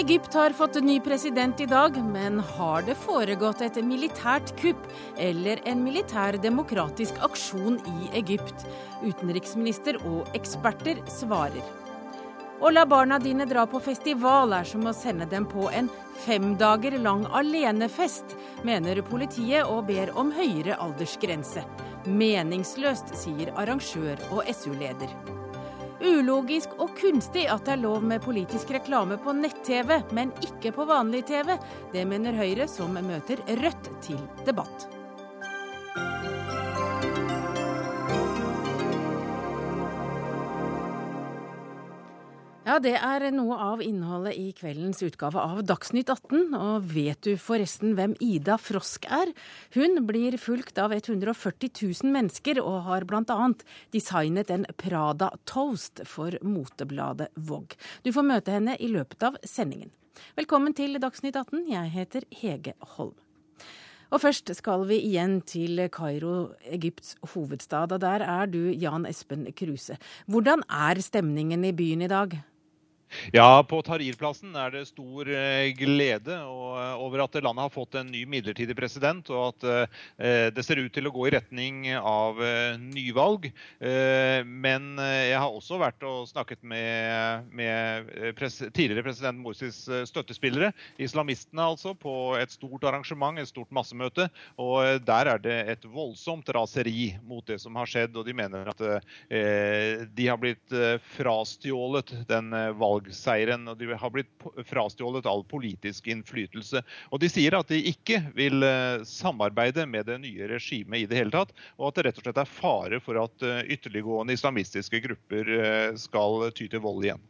Egypt har fått ny president i dag, men har det foregått et militært kupp eller en militær demokratisk aksjon i Egypt? Utenriksminister og eksperter svarer. Å la barna dine dra på festival er som å sende dem på en fem dager lang alenefest, mener politiet og ber om høyere aldersgrense. Meningsløst, sier arrangør og SU-leder. Ulogisk og kunstig at det er lov med politisk reklame på nett-TV, men ikke på vanlig TV. Det mener Høyre, som møter Rødt til debatt. Ja, det er noe av innholdet i kveldens utgave av Dagsnytt 18. Og vet du forresten hvem Ida Frosk er? Hun blir fulgt av 140 000 mennesker, og har bl.a. designet en Prada Toast for motebladet Vogue. Du får møte henne i løpet av sendingen. Velkommen til Dagsnytt 18. Jeg heter Hege Holm. Og først skal vi igjen til Kairo, Egypts hovedstad. Og der er du, Jan Espen Kruse. Hvordan er stemningen i byen i dag? Ja, på Tahrir-plassen er det stor eh, glede eh, over at landet har fått en ny midlertidig president, og at eh, det ser ut til å gå i retning av nyvalg. Men jeg har også vært og snakket med, med tidligere president Morsis støttespillere, islamistene altså, på et stort arrangement, et stort massemøte. Og der er det et voldsomt raseri mot det som har skjedd, og de mener at de har blitt frastjålet den valget valgseieren, og de har blitt frastjålet all politisk innflytelse. Og De sier at de ikke vil eh, samarbeide med det nye regimet i det hele tatt, og at det rett og slett er fare for at eh, ytterliggående islamistiske grupper eh, skal ty til vold igjen.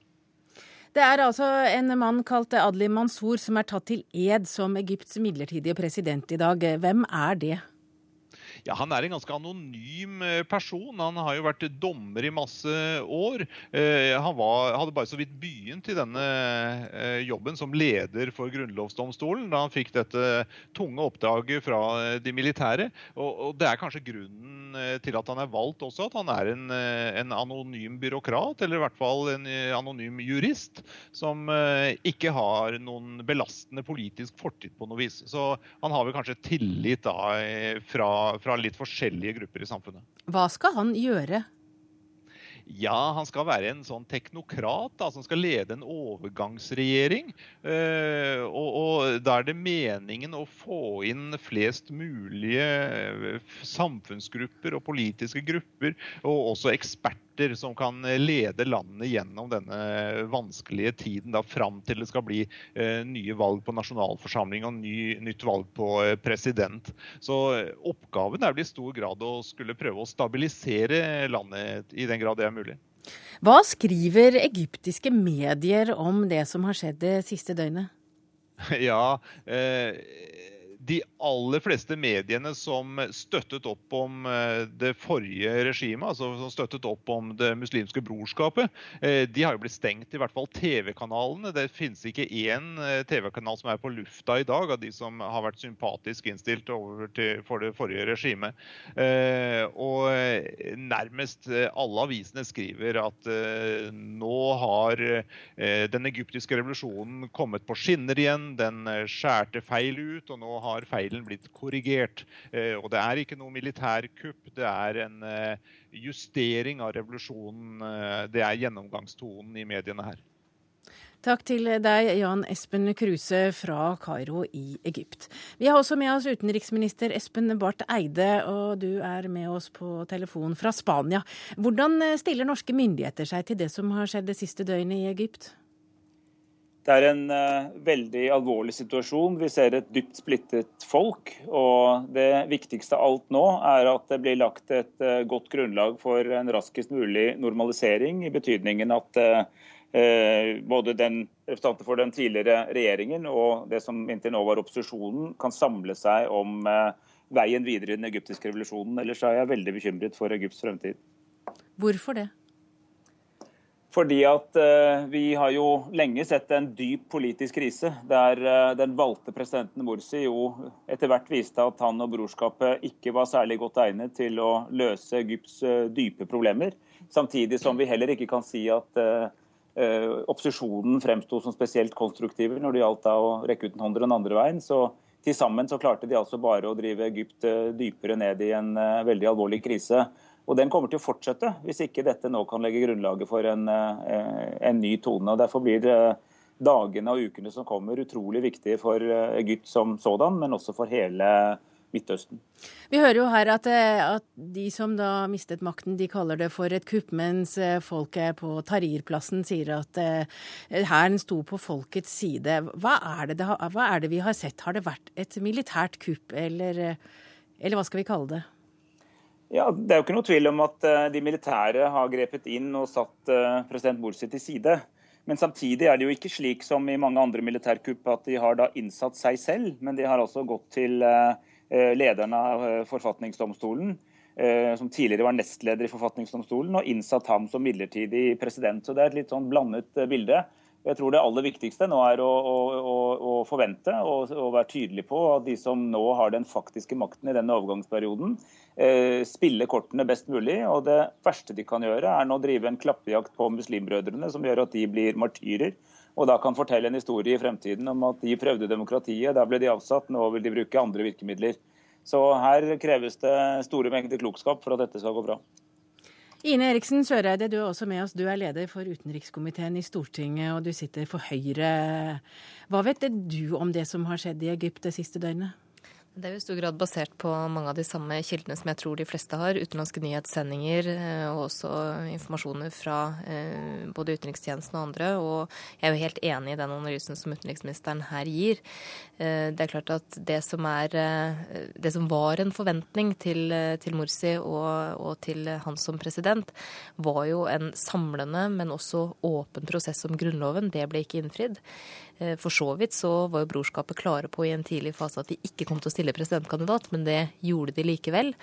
Det er altså en mann kalt Adli Mansour som er tatt til ed som Egypts midlertidige president i dag. Hvem er det? Ja, Han er en ganske anonym eh, person. Han har jo vært dommer i masse år. Eh, han var, hadde bare så vidt begynt i denne eh, jobben som leder for grunnlovsdomstolen da han fikk dette tunge oppdraget fra de militære. Og, det er kanskje grunnen til at han er valgt også, at han er en, en anonym byråkrat, eller i hvert fall en anonym jurist, som ikke har noen belastende politisk fortid på noe vis. Så han har vel kanskje tillit da fra, fra fra litt forskjellige grupper i samfunnet. Hva skal han gjøre? Ja, han skal være en sånn teknokrat da, som skal lede en overgangsregjering. Eh, og, og, Da er det meningen å få inn flest mulige eh, samfunnsgrupper og politiske grupper, og også eksperter eksperter som kan lede landet gjennom denne vanskelige tiden da, fram til det skal bli eh, nye valg på nasjonalforsamling og ny, nytt valg på eh, president. Så eh, oppgaven er vel i stor grad å skulle prøve å stabilisere landet i den grad det er mulig. Hva skriver egyptiske medier om det som har skjedd det siste døgnet? Ja, eh, de aller fleste mediene som støttet opp om eh, det forrige regimet, altså som støttet opp om Det muslimske brorskapet, eh, de har jo blitt stengt. I hvert fall TV-kanalene. Det finnes ikke én eh, TV-kanal som er på lufta i dag av de som har vært sympatisk innstilt til, for det forrige regimet. Og nærmest alle avisene skriver at nå har den egyptiske revolusjonen kommet på skinner igjen. Den skjærte feil ut, og nå har har feilen blitt korrigert. Eh, og det er ikke noe militærkupp, det er en eh, justering av revolusjonen. Eh, det er gjennomgangstonen i mediene her. Takk til deg, Jan Espen Kruse fra Kairo i Egypt. Vi har også med oss utenriksminister Espen Barth Eide, og du er med oss på telefon fra Spania. Hvordan stiller norske myndigheter seg til det som har skjedd det siste døgnet i Egypt? Det er en uh, veldig alvorlig situasjon. Vi ser et dypt splittet folk. Og det viktigste av alt nå er at det blir lagt et uh, godt grunnlag for en raskest mulig normalisering, i betydningen at uh, både den representanter for den tidligere regjeringen og det som inntil nå var opposisjonen, kan samle seg om veien videre i den egyptiske revolusjonen. Ellers er jeg veldig bekymret for Egypts fremtid. Hvorfor det? Fordi at uh, Vi har jo lenge sett en dyp politisk krise, der uh, den valgte presidenten Morsi jo etter hvert viste at han og brorskapet ikke var særlig godt egnet til å løse Egypts uh, dype problemer. Samtidig som vi heller ikke kan si at opposisjonen fremsto som spesielt konstruktive når det gjaldt da å rekke ut en hånd den andre veien. Så til sammen så klarte de altså bare å drive Egypt dypere ned i en veldig alvorlig krise. Og Den kommer til å fortsette hvis ikke dette nå kan legge grunnlaget for en, eh, en ny tone. og Derfor blir dagene og ukene som kommer utrolig viktige for eh, Egypt som sådan, men også for hele Midtøsten. Vi hører jo her at, eh, at, de som da mistet makten, de kaller det for et kupp, mens folket på Tahrir-plassen sier at hæren sto på folkets side. Hva er, det, hva er, det, vi har sett? Har det vært et militært kupp, eller, eller hva skal vi kalle det? Ja, Det er jo ikke noe tvil om at eh, de militære har grepet inn og satt eh, president Morsi til side. Men samtidig er det jo ikke slik som i mange andre militærkupp at de har da innsatt seg selv, men de har altså gått til eh, lederen av forfatningsdomstolen, som tidligere var nestleder i forfatningsdomstolen, og innsatt ham som midlertidig president. Så det er et litt sånn blandet bilde. Jeg tror Det aller viktigste nå er å, å, å forvente og, være tydelig på at de som nå har den faktiske makten i denne overgangsperioden, eh, spiller kortene best mulig. og Det verste de kan gjøre, er nå å drive en klappejakt på muslimbrødrene, som gjør at de blir martyrer. Og da kan fortelle en historie i fremtiden om at de prøvde demokratiet, der ble de avsatt, nå vil de bruke andre virkemidler. Så her kreves det store mengder klokskap for at dette skal gå bra. Ine Eriksen Søreide, du er også med oss. Du er leder for utenrikskomiteen i Stortinget, og du sitter for Høyre. Hva vet du om det som har skjedd i Egypt det siste døgnet? Det er jo i stor grad basert på mange av de samme kildene som jeg tror de fleste har. Utenlandske nyhetssendinger eh, og også informasjoner fra eh, både utenrikstjenesten og andre. Og jeg er jo helt enig i den analysen som utenriksministeren her gir. Eh, det er klart at det som, er, det som var en forventning til, til Morsi og, og, til han som president, var jo en samlende, men også åpen prosess om Grunnloven. Det ble ikke innfridd. Eh, for så vidt så var jo brorskapet klare på i en tidlig fase at de ikke kom til å stille presidentkandidat, men det gjorde de likevel.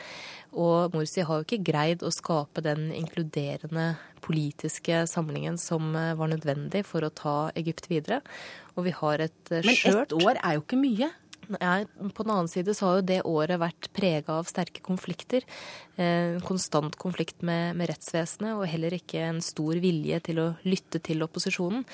Og Morsi har jo ikke greid å skape den inkluderende politiske samlingen som eh, var nødvendig for å ta Egypt videre. Og vi har et skjørt eh, Men ett år er jo ikke mye? Nei, på den annen side så har jo det året vært prega av sterke konflikter. En konstant konflikt med, med, rettsvesenet, og heller ikke en stor vilje til å lytte til opposisjonen.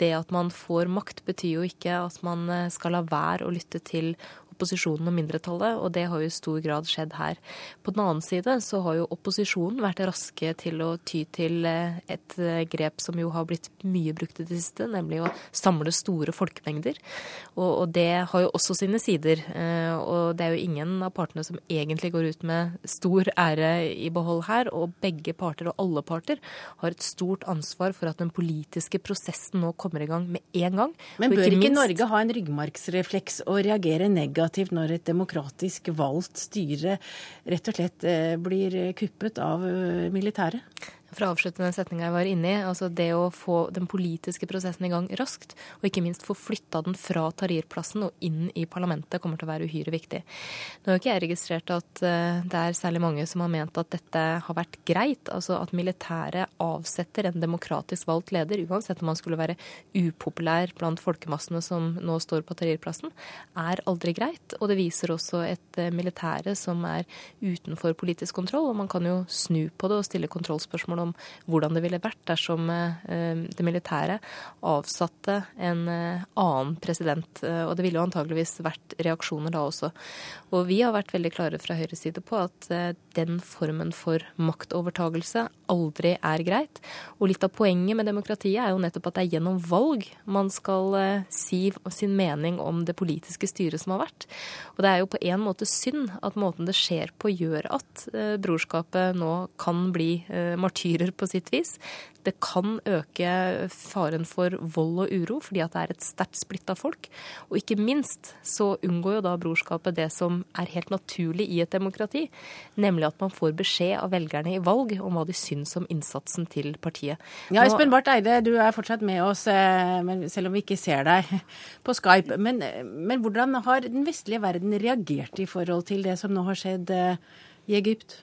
Det at man får makt, betyr jo ikke at man eh, skal la være å lytte til opposisjonen og mindretallet, og det har jo i stor grad skjedd her. På den annen side så har jo opposisjonen vært raske til å ty til eh, et eh, grep som jo har blitt mye brukt i det siste, nemlig å samle store folkemengder. Og, og det har jo også sine sider. Eh, og det er jo ingen av partene som egentlig går ut med stor ære i behold her, og begge parter og alle parter har et stort ansvar for at den politiske prosessen nå kommer i gang med en gang. Men bør ikke, minst... Norge ha en ryggmargsrefleks og reagere negativt? Negativt når et demokratisk valgt styre rett og slett eh, blir kuppet av eh, militæret? For å avslutte den setninga jeg var inne i, altså det å få den politiske prosessen i gang raskt, og ikke minst få flytta den fra Tahrir-plassen og inn i parlamentet, kommer til å være uhyre viktig. Nå har ikke jeg registrert at eh, det er særlig mange som har ment at dette har vært greit, altså at militæret avsetter en demokratisk valgt leder, uansett om han skulle være upopulær blant folkemassene som nå står på Tahrir-plassen, er aldri greit. Og det viser også et eh, militære som er utenfor politisk kontroll, og man kan jo snu på det og stille kontrollspørsmål om hvordan det ville vært dersom eh, det militære avsatte en eh, annen president. Eh, og det ville jo antageligvis vært reaksjoner da også. Og vi har vært veldig klare fra Høyres side på at den formen for maktovertagelse aldri er greit. Og litt av poenget med demokratiet er jo nettopp at det er gjennom valg man skal si sin mening om det politiske styret som har vært. Og det er jo på en måte synd at måten det skjer på gjør at brorskapet nå kan bli martyrer på sitt vis. Det kan øke faren for vold og uro, fordi at det er et sterkt splitta folk. Og ikke minst så unngår jo da brorskapet det som er helt naturlig i et demokrati, nemlig at man får beskjed av velgerne i valg om hva de syns om innsatsen til partiet. Ja, Espen Barth Eide, du er fortsatt med oss, eh, selv om vi ikke ser deg på Skype. Men, men hvordan har den vestlige verden reagert i forhold til det som nå har skjedd eh, i Egypt?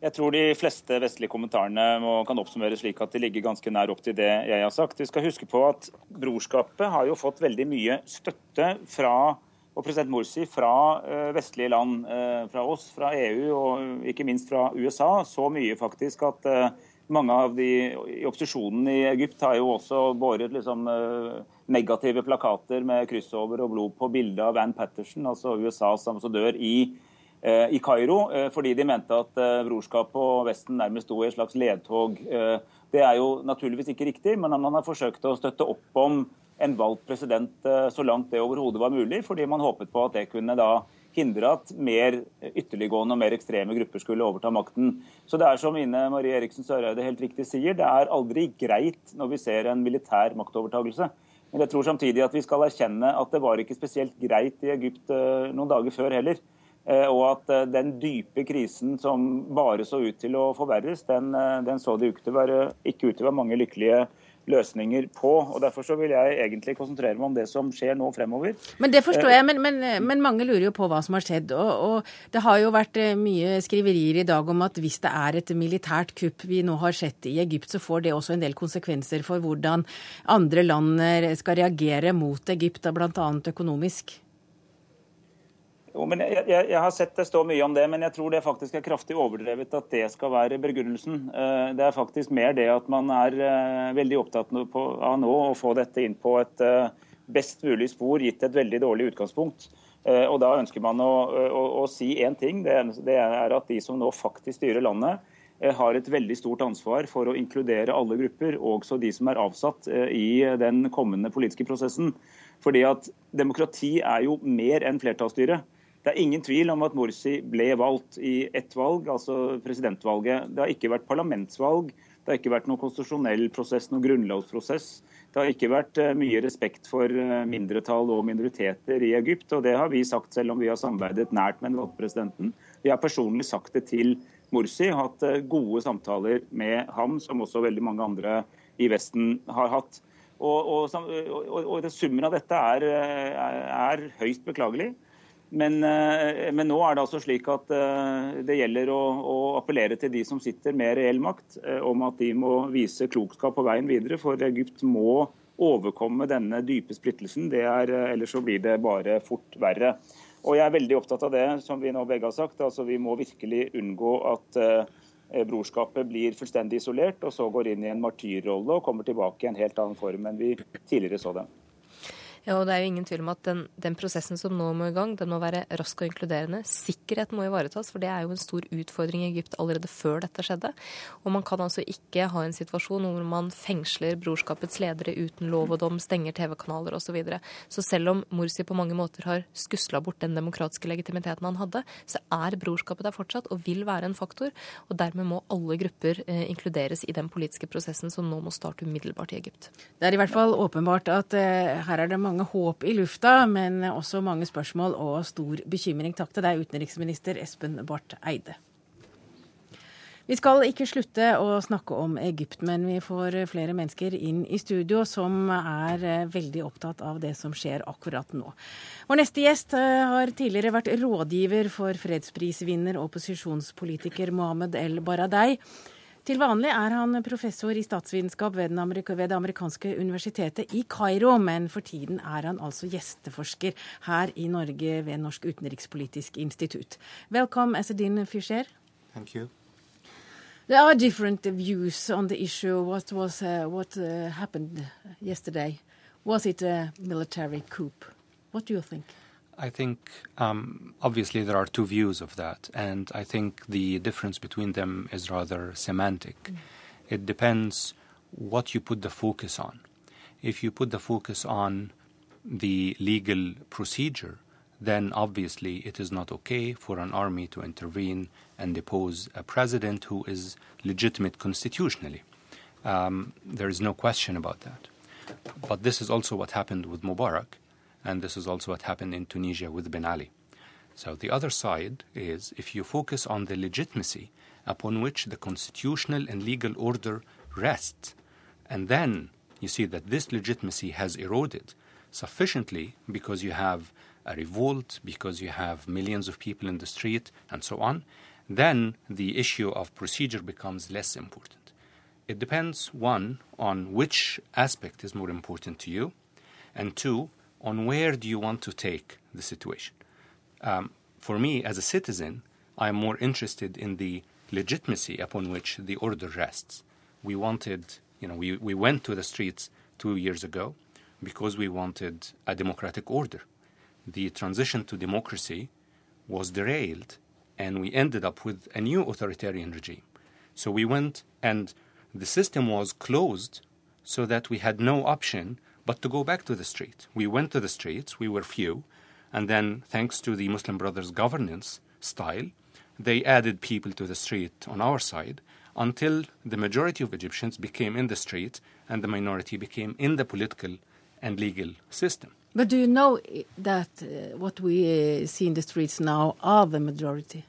Jeg tror de fleste vestlige kommentarene må, kan oppsummeres slik at de ligger ganske nær opp til det jeg har sagt. Vi skal huske på at Brorskapet har jo fått veldig mye støtte fra og president Morsi fra uh, vestlige land, uh, fra oss, fra EU og ikke minst fra USA. Så mye faktisk at uh, mange av de i opposisjonen i Egypt har jo også båret liksom, negative plakater med kryssover og blod på bildet av Van Patterson, altså USAs ambassadør i Eh, i Kairo, eh, fordi de mente at eh, brorskapet og Vesten nærmest sto i et slags ledtog. Det er jo naturligvis ikke riktig, men man har forsøkt å støtte opp om en valgt president så langt det overhodet var mulig, fordi man håpet på at det kunne da hindre at mer ytterliggående og mer ekstreme grupper skulle overta makten. Så det er som Ine Marie Eriksen Søreide helt riktig sier, det er aldri greit når vi ser en militær maktovertagelse. Men jeg tror samtidig at vi skal erkjenne at det var ikke spesielt greit i Egypt noen dager før heller. Eh, og at eh, den dype krisen som bare så ut til å forverres, den, eh, den så det ikke ut til å være mange lykkelige løsninger på. og Derfor så vil jeg egentlig konsentrere meg om det som skjer nå fremover. Men Det forstår jeg, men, men, men mange lurer jo på hva som har skjedd. Og, og, Det har jo vært mye skriverier i dag om at hvis det er et militært kupp vi nå har sett i Egypt, så får det også en del konsekvenser for hvordan andre land skal reagere mot Egypt, bl.a. økonomisk. Jo, men jeg, jeg, jeg, har sett det stå mye om det, men jeg tror det faktisk er kraftig overdrevet at det skal være begrunnelsen. Eh, det er faktisk mer det at man er eh, veldig opptatt av nå å få dette inn på et eh, best mulig spor, gitt et veldig dårlig utgangspunkt. Og Da ønsker man å, å, å si én ting. Det, er at de som nå faktisk styrer landet, har et veldig stort ansvar for å inkludere alle grupper, også de som er avsatt i den kommende politiske prosessen. Fordi at Demokrati er jo mer enn flertallsstyre. Det er ingen tvil om at Morsi ble valgt i ett valg, altså presidentvalget. Det har ikke vært parlamentsvalg, det har ikke vært noen konstitusjonell prosess, noen grunnlovsprosess. Det har ikke vært eh, mye respekt for eh, mindretall og minoriteter i Egypt. og Det har vi sagt selv om vi har samarbeidet nært med den valgte presidenten. Vi har personlig sagt det til Morsi, hatt eh, gode samtaler med ham, som også veldig mange andre i Vesten har hatt. Og, og, og, og Summen av dette er, er, er høyst beklagelig. Men, eh, men, nå er det altså slik at eh, det gjelder å, å, appellere til de som sitter med reell makt, eh, om at de må vise klokskap på veien videre. For Egypt må overkomme denne dype splittelsen. Er, ellers så blir det bare fort verre. Og Jeg er veldig opptatt av det som vi nå begge har sagt. altså Vi må virkelig unngå at brorskapet blir fullstendig isolert og så går inn i en martyrrolle og kommer tilbake i en helt annen form enn vi tidligere så dem. Ja, og det er jo ingen tvil om at den, den, prosessen som nå må i gang, den må være rask og inkluderende. Sikkerheten må ivaretas, for det er jo en stor utfordring i Egypt allerede før dette skjedde. Og man kan altså ikke ha en situasjon hvor man fengsler brorskapets ledere uten lov og dom, stenger TV-kanaler osv. Så, videre. så selv om Morsi på mange måter har skusla bort den demokratiske legitimiteten han hadde, så er brorskapet der fortsatt og vil være en faktor. Og dermed må alle grupper eh, inkluderes i den politiske prosessen som nå må starte umiddelbart i Egypt. Det er i hvert fall åpenbart at eh, her er det mange mange håp i lufta, men også mange spørsmål og stor bekymring. Takk til deg, utenriksminister Espen Barth Eide. Vi skal ikke slutte å snakke om Egypt, men vi får flere mennesker inn i studio som er veldig opptatt av det som skjer akkurat nå. Vår neste gjest eh, har tidligere vært rådgiver for fredsprisvinner og opposisjonspolitiker Mohammed El Baradei. Til vanlig er han professor i statsvitenskap ved, ved, det amerikanske universitetet i Kairo, men for tiden er han altså gjesteforsker her i Norge ved Norsk utenrikspolitisk institutt. Velkommen, Esedin Fischer. Thank you. There are different views on the issue. What was uh, what uh, happened yesterday? Was it a military coup? What do you think? I think um, obviously there are two views of that, and I think the difference between them is rather semantic. Mm. It depends what you put the focus on. If you put the focus on the legal procedure, then obviously it is not okay for an army to intervene and depose a president who is legitimate constitutionally. Um, there is no question about that. But this is also what happened with Mubarak and this is also what happened in Tunisia with Ben Ali. So the other side is if you focus on the legitimacy upon which the constitutional and legal order rests, and then you see that this legitimacy has eroded sufficiently because you have a revolt, because you have millions of people in the street, and so on, then the issue of procedure becomes less important. It depends, one, on which aspect is more important to you, and two, on where do you want to take the situation. Um, for me, as a citizen, I'm more interested in the legitimacy upon which the order rests. We wanted, you know, we, we went to the streets two years ago because we wanted a democratic order. The transition to democracy was derailed, and we ended up with a new authoritarian regime. So we went, and the system was closed so that we had no option but to go back to the street. We went to the streets, we were few, and then, thanks to the Muslim Brothers governance style, they added people to the street on our side until the majority of Egyptians became in the street and the minority became in the political and legal system. But do you know that uh, what we uh, see in the streets now are the majority?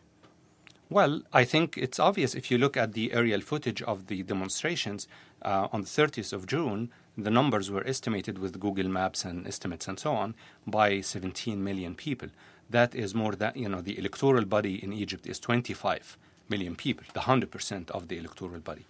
Well, I think it's obvious if you look at the aerial footage of the demonstrations uh, on the 30th of June, the numbers were estimated with Google Maps and estimates and so on by 17 million people. That is more than, you know, the electoral body in Egypt is 25 million people, the 100% of the electoral body.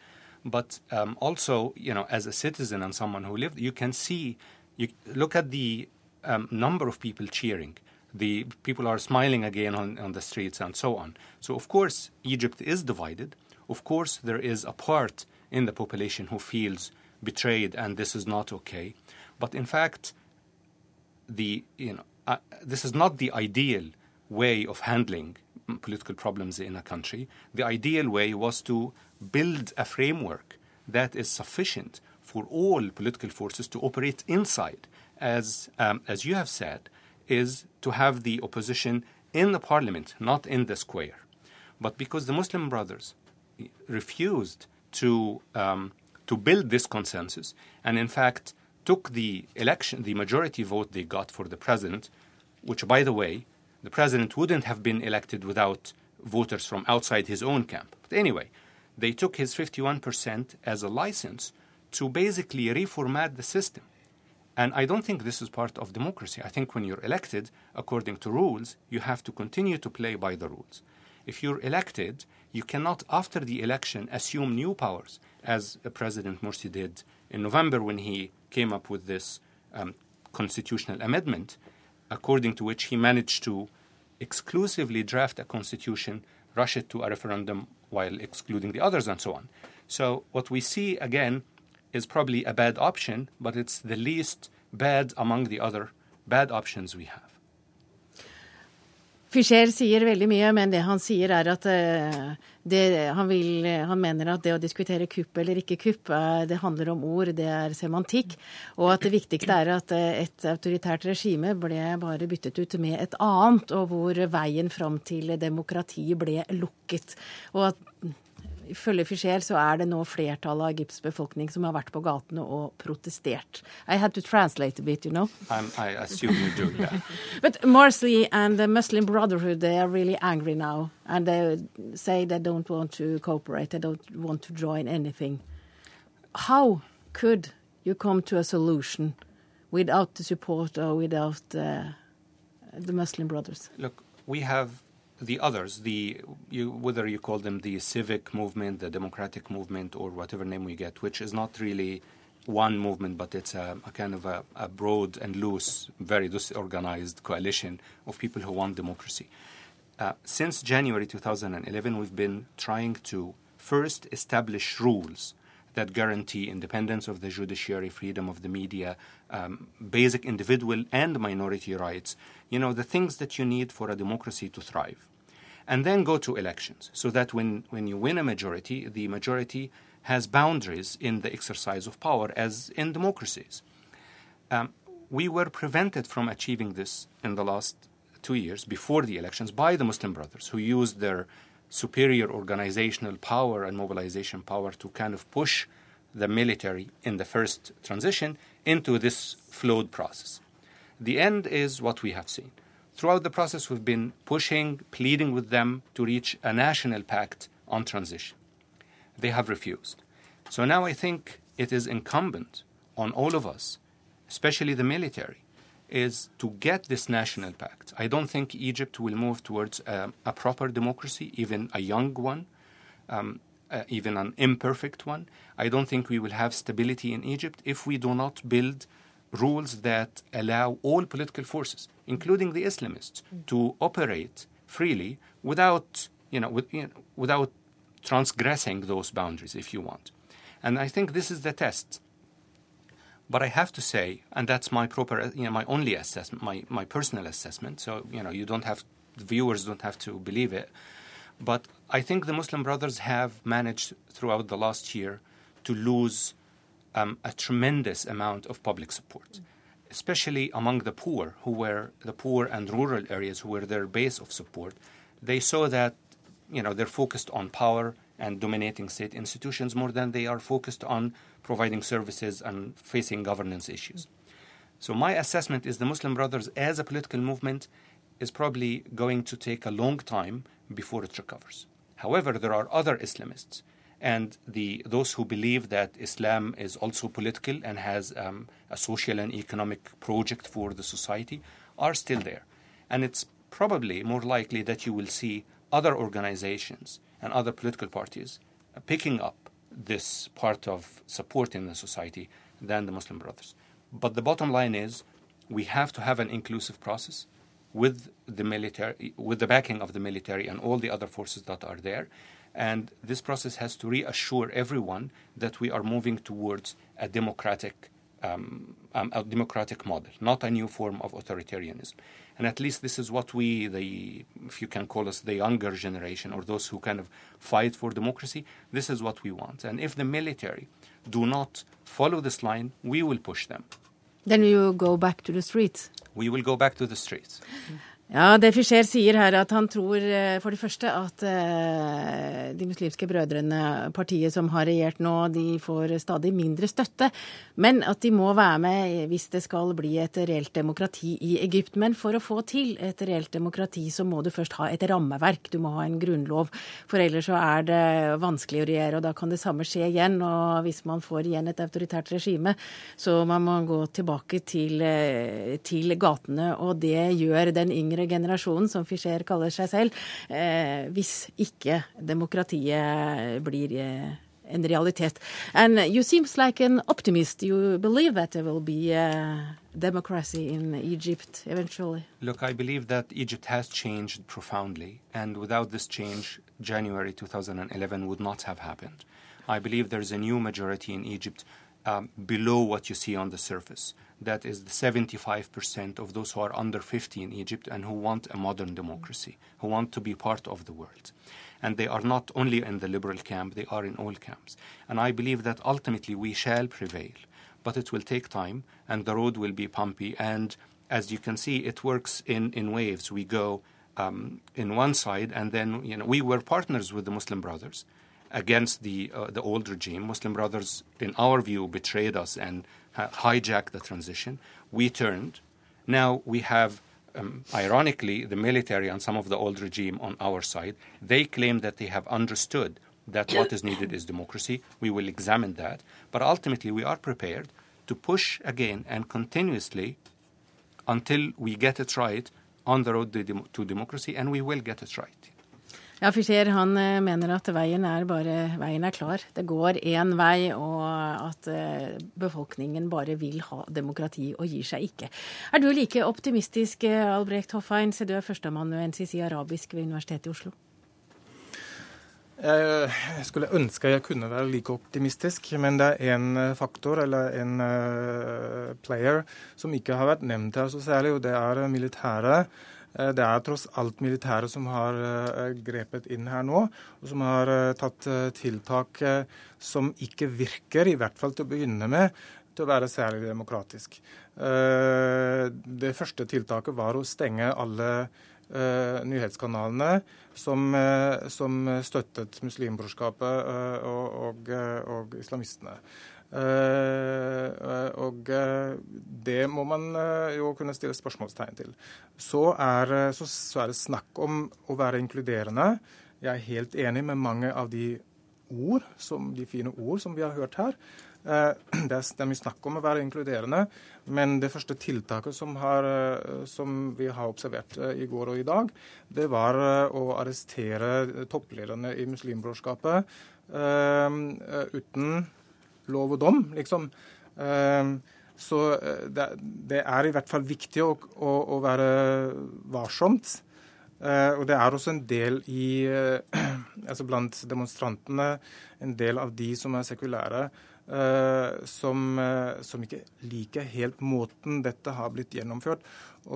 But um, also, you know, as a citizen and someone who lived, you can see, you look at the um, number of people cheering. The people are smiling again on, on the streets and so on. So, of course, Egypt is divided. Of course, there is a part in the population who feels betrayed and this is not okay. But in fact, the, you know, uh, this is not the ideal way of handling political problems in a country. The ideal way was to build a framework that is sufficient for all political forces to operate inside, as, um, as you have said, is to have the opposition in the parliament, not in the square. But because the Muslim Brothers refused to, um, to build this consensus, and in fact took the election, the majority vote they got for the president, which, by the way, the president wouldn't have been elected without voters from outside his own camp. But anyway, they took his 51% as a license to basically reformat the system. And I don't think this is part of democracy. I think when you're elected, according to rules, you have to continue to play by the rules. If you're elected, you cannot, after the election, assume new powers, as President Morsi did in November when he came up with this um, constitutional amendment, according to which he managed to exclusively draft a constitution, rush it to a referendum while excluding the others, and so on. So, what we see again is probably a bad option, but it's the least bad among the other bad options we have. Fischer sier veldig mye, men det han sier er at uh, det, han, vil, han, mener at det å diskutere kupp eller ikke kupp, uh, det handler om ord, det er semantikk. Og at det viktigste er at et autoritært regime ble bare byttet ut med et annet, og hvor veien fram til demokrati ble lukket. Og at Ifølge Fischer så er det nå flertallet av Egypts befolkning som har vært på gatene og protestert. I had to translate a bit, you know. I'm, I assume you do, yeah. But Marsley and the Muslim Brotherhood, they are really angry now. And they say they don't want to cooperate, they don't want to join anything. How could you come to a solution without the support or without uh, the Muslim brothers? Look, we have the others, the you, whether you call them the civic movement, the democratic movement, or whatever name we get, which is not really one movement, but it's a, a kind of a, a, broad and loose, very disorganized coalition of people who want democracy. Uh, since January 2011, we've been trying to first establish rules that guarantee independence of the judiciary, freedom of the media, um, basic individual and minority rights, you know, the things that you need for a democracy to thrive and then go to elections so that when, when you win a majority, the majority has boundaries in the exercise of power, as in democracies. Um, we were prevented from achieving this in the last two years before the elections by the Muslim Brothers, who used their superior organizational power and mobilization power to kind of push the military in the first transition into this flawed process. The end is what we have seen. Throughout the process, we've been pushing, pleading with them to reach a national pact on transition. They have refused. So now I think it is incumbent on all of us, especially the military, is to get this national pact. I don't think Egypt will move towards a, a proper democracy, even a young one, um, uh, even an imperfect one. I don't think we will have stability in Egypt if we do not build rules that allow all political forces, including the Islamists, mm. to operate freely without, you know, with, you know, without transgressing those boundaries, if you want. And I think this is the test. But I have to say, and that's my proper, you know, my only assessment, my, my personal assessment. So you know, you don't have viewers don't have to believe it. But I think the Muslim Brothers have managed throughout the last year to lose um, a tremendous amount of public support, especially among the poor, who were the poor and rural areas, who were their base of support. They saw that you know they're focused on power and dominating state institutions more than they are focused on providing services and facing governance issues. So my assessment is the Muslim Brothers as a political movement is probably going to take a long time before it recovers. However, there are other Islamists and the those who believe that Islam is also political and has um, a social and economic project for the society are still there, and it's probably more likely that you will see other organizations and other political parties picking up this part of support in the society than the Muslim Brothers. But the bottom line is we have to have an inclusive process with the military, with the backing of the military and all the other forces that are there. And this process has to reassure everyone that we are moving towards a democratic, um, um, a democratic model, not a new form of authoritarianism. And at least this is what we, the, if you can call us the younger generation or those who kind of fight for democracy, this is what we want. And if the military do not follow this line, we will push them. Then we will go back to the streets. We will go back to the streets. Ja, Det Fischer sier her, at han tror eh, for det første at uh, de muslimske brødrene, partiet som har regjert nå, de får stadig mindre støtte. Men at de må være med hvis det skal bli et reelt demokrati i Egypt. Men for å få til et reelt demokrati, så må du først ha et rammeverk. Du må ha en grunnlov. For ellers så er det vanskelig å regjere, og da kan det samme skje igjen. Og hvis man får igjen et autoritært regime, så man må gå tilbake til, eh, til gatene. Og det gjør den yngre yngre generasjonen, som Fischer kaller seg selv, eh, hvis ikke demokratiet blir eh, en realitet. And you seems like an optimist. You believe that there will be a democracy in Egypt eventually. Look, I believe that Egypt has changed profoundly, and without this change, January 2011 would not have happened. I believe there's a new majority in Egypt um, below what you see on the surface. That is the 75% of those who are under 50 in Egypt and who want a modern democracy, who want to be part of the world. And they are not only in the liberal camp, they are in all camps. And I believe that ultimately we shall prevail. But it will take time, and the road will be bumpy. And as you can see, it works in, in waves. We go um, in one side, and then you know we were partners with the Muslim Brothers against the uh, the old regime. Muslim Brothers, in our view, betrayed us and hijacked the transition. We turned. Now we have, um, ironically, the military and some of the old regime on our side. They claim that they have understood that what is needed is democracy. We will examine that. But ultimately, we are prepared to push again and continuously until we get it right on the road to democracy, and we will get it right. Ja, Fischer han eh, mener at veien er bare veien er klar. Det går én vei, og at eh, befolkningen bare vil ha demokrati og gir seg ikke. Er du like optimistisk, eh, Albrecht Hoffein, du er førsteamanuensis i arabisk ved Universitetet i Oslo? Jeg skulle ønske jeg kunne være like optimistisk, men det er en faktor eller en player som ikke har vært nevnt her så særlig, og det er militæret. Eh, det er tross alt militære som har eh, grepet inn her nå, og som har eh, tatt tiltak som ikke virker, i hvert fall til å begynne med, til å være særlig demokratisk. Det første tiltaket var å stenge alle nyhetskanalene som, som støttet Muslimbrorskapet og, og, og islamistene. Uh, og uh, det må man jo kunne stille spørsmålstegn til. Så er, det snakk om å være inkluderende. Jeg er helt enig med mange av de ord, som, de fine ord som vi har hørt her. Det er mye snakk om å være inkluderende, men det første tiltaket som, har, som vi har observert i går og i dag, det var å arrestere topplederne i Muslimbrorskapet uten lov og dom, liksom. Så det, det, er i hvert fall viktig å, å, å være varsomt. Uh, og det er også en del i, altså blant demonstrantene, en del av de som er sekulære, som, som, ikke liker helt måten dette har blitt gjennomført.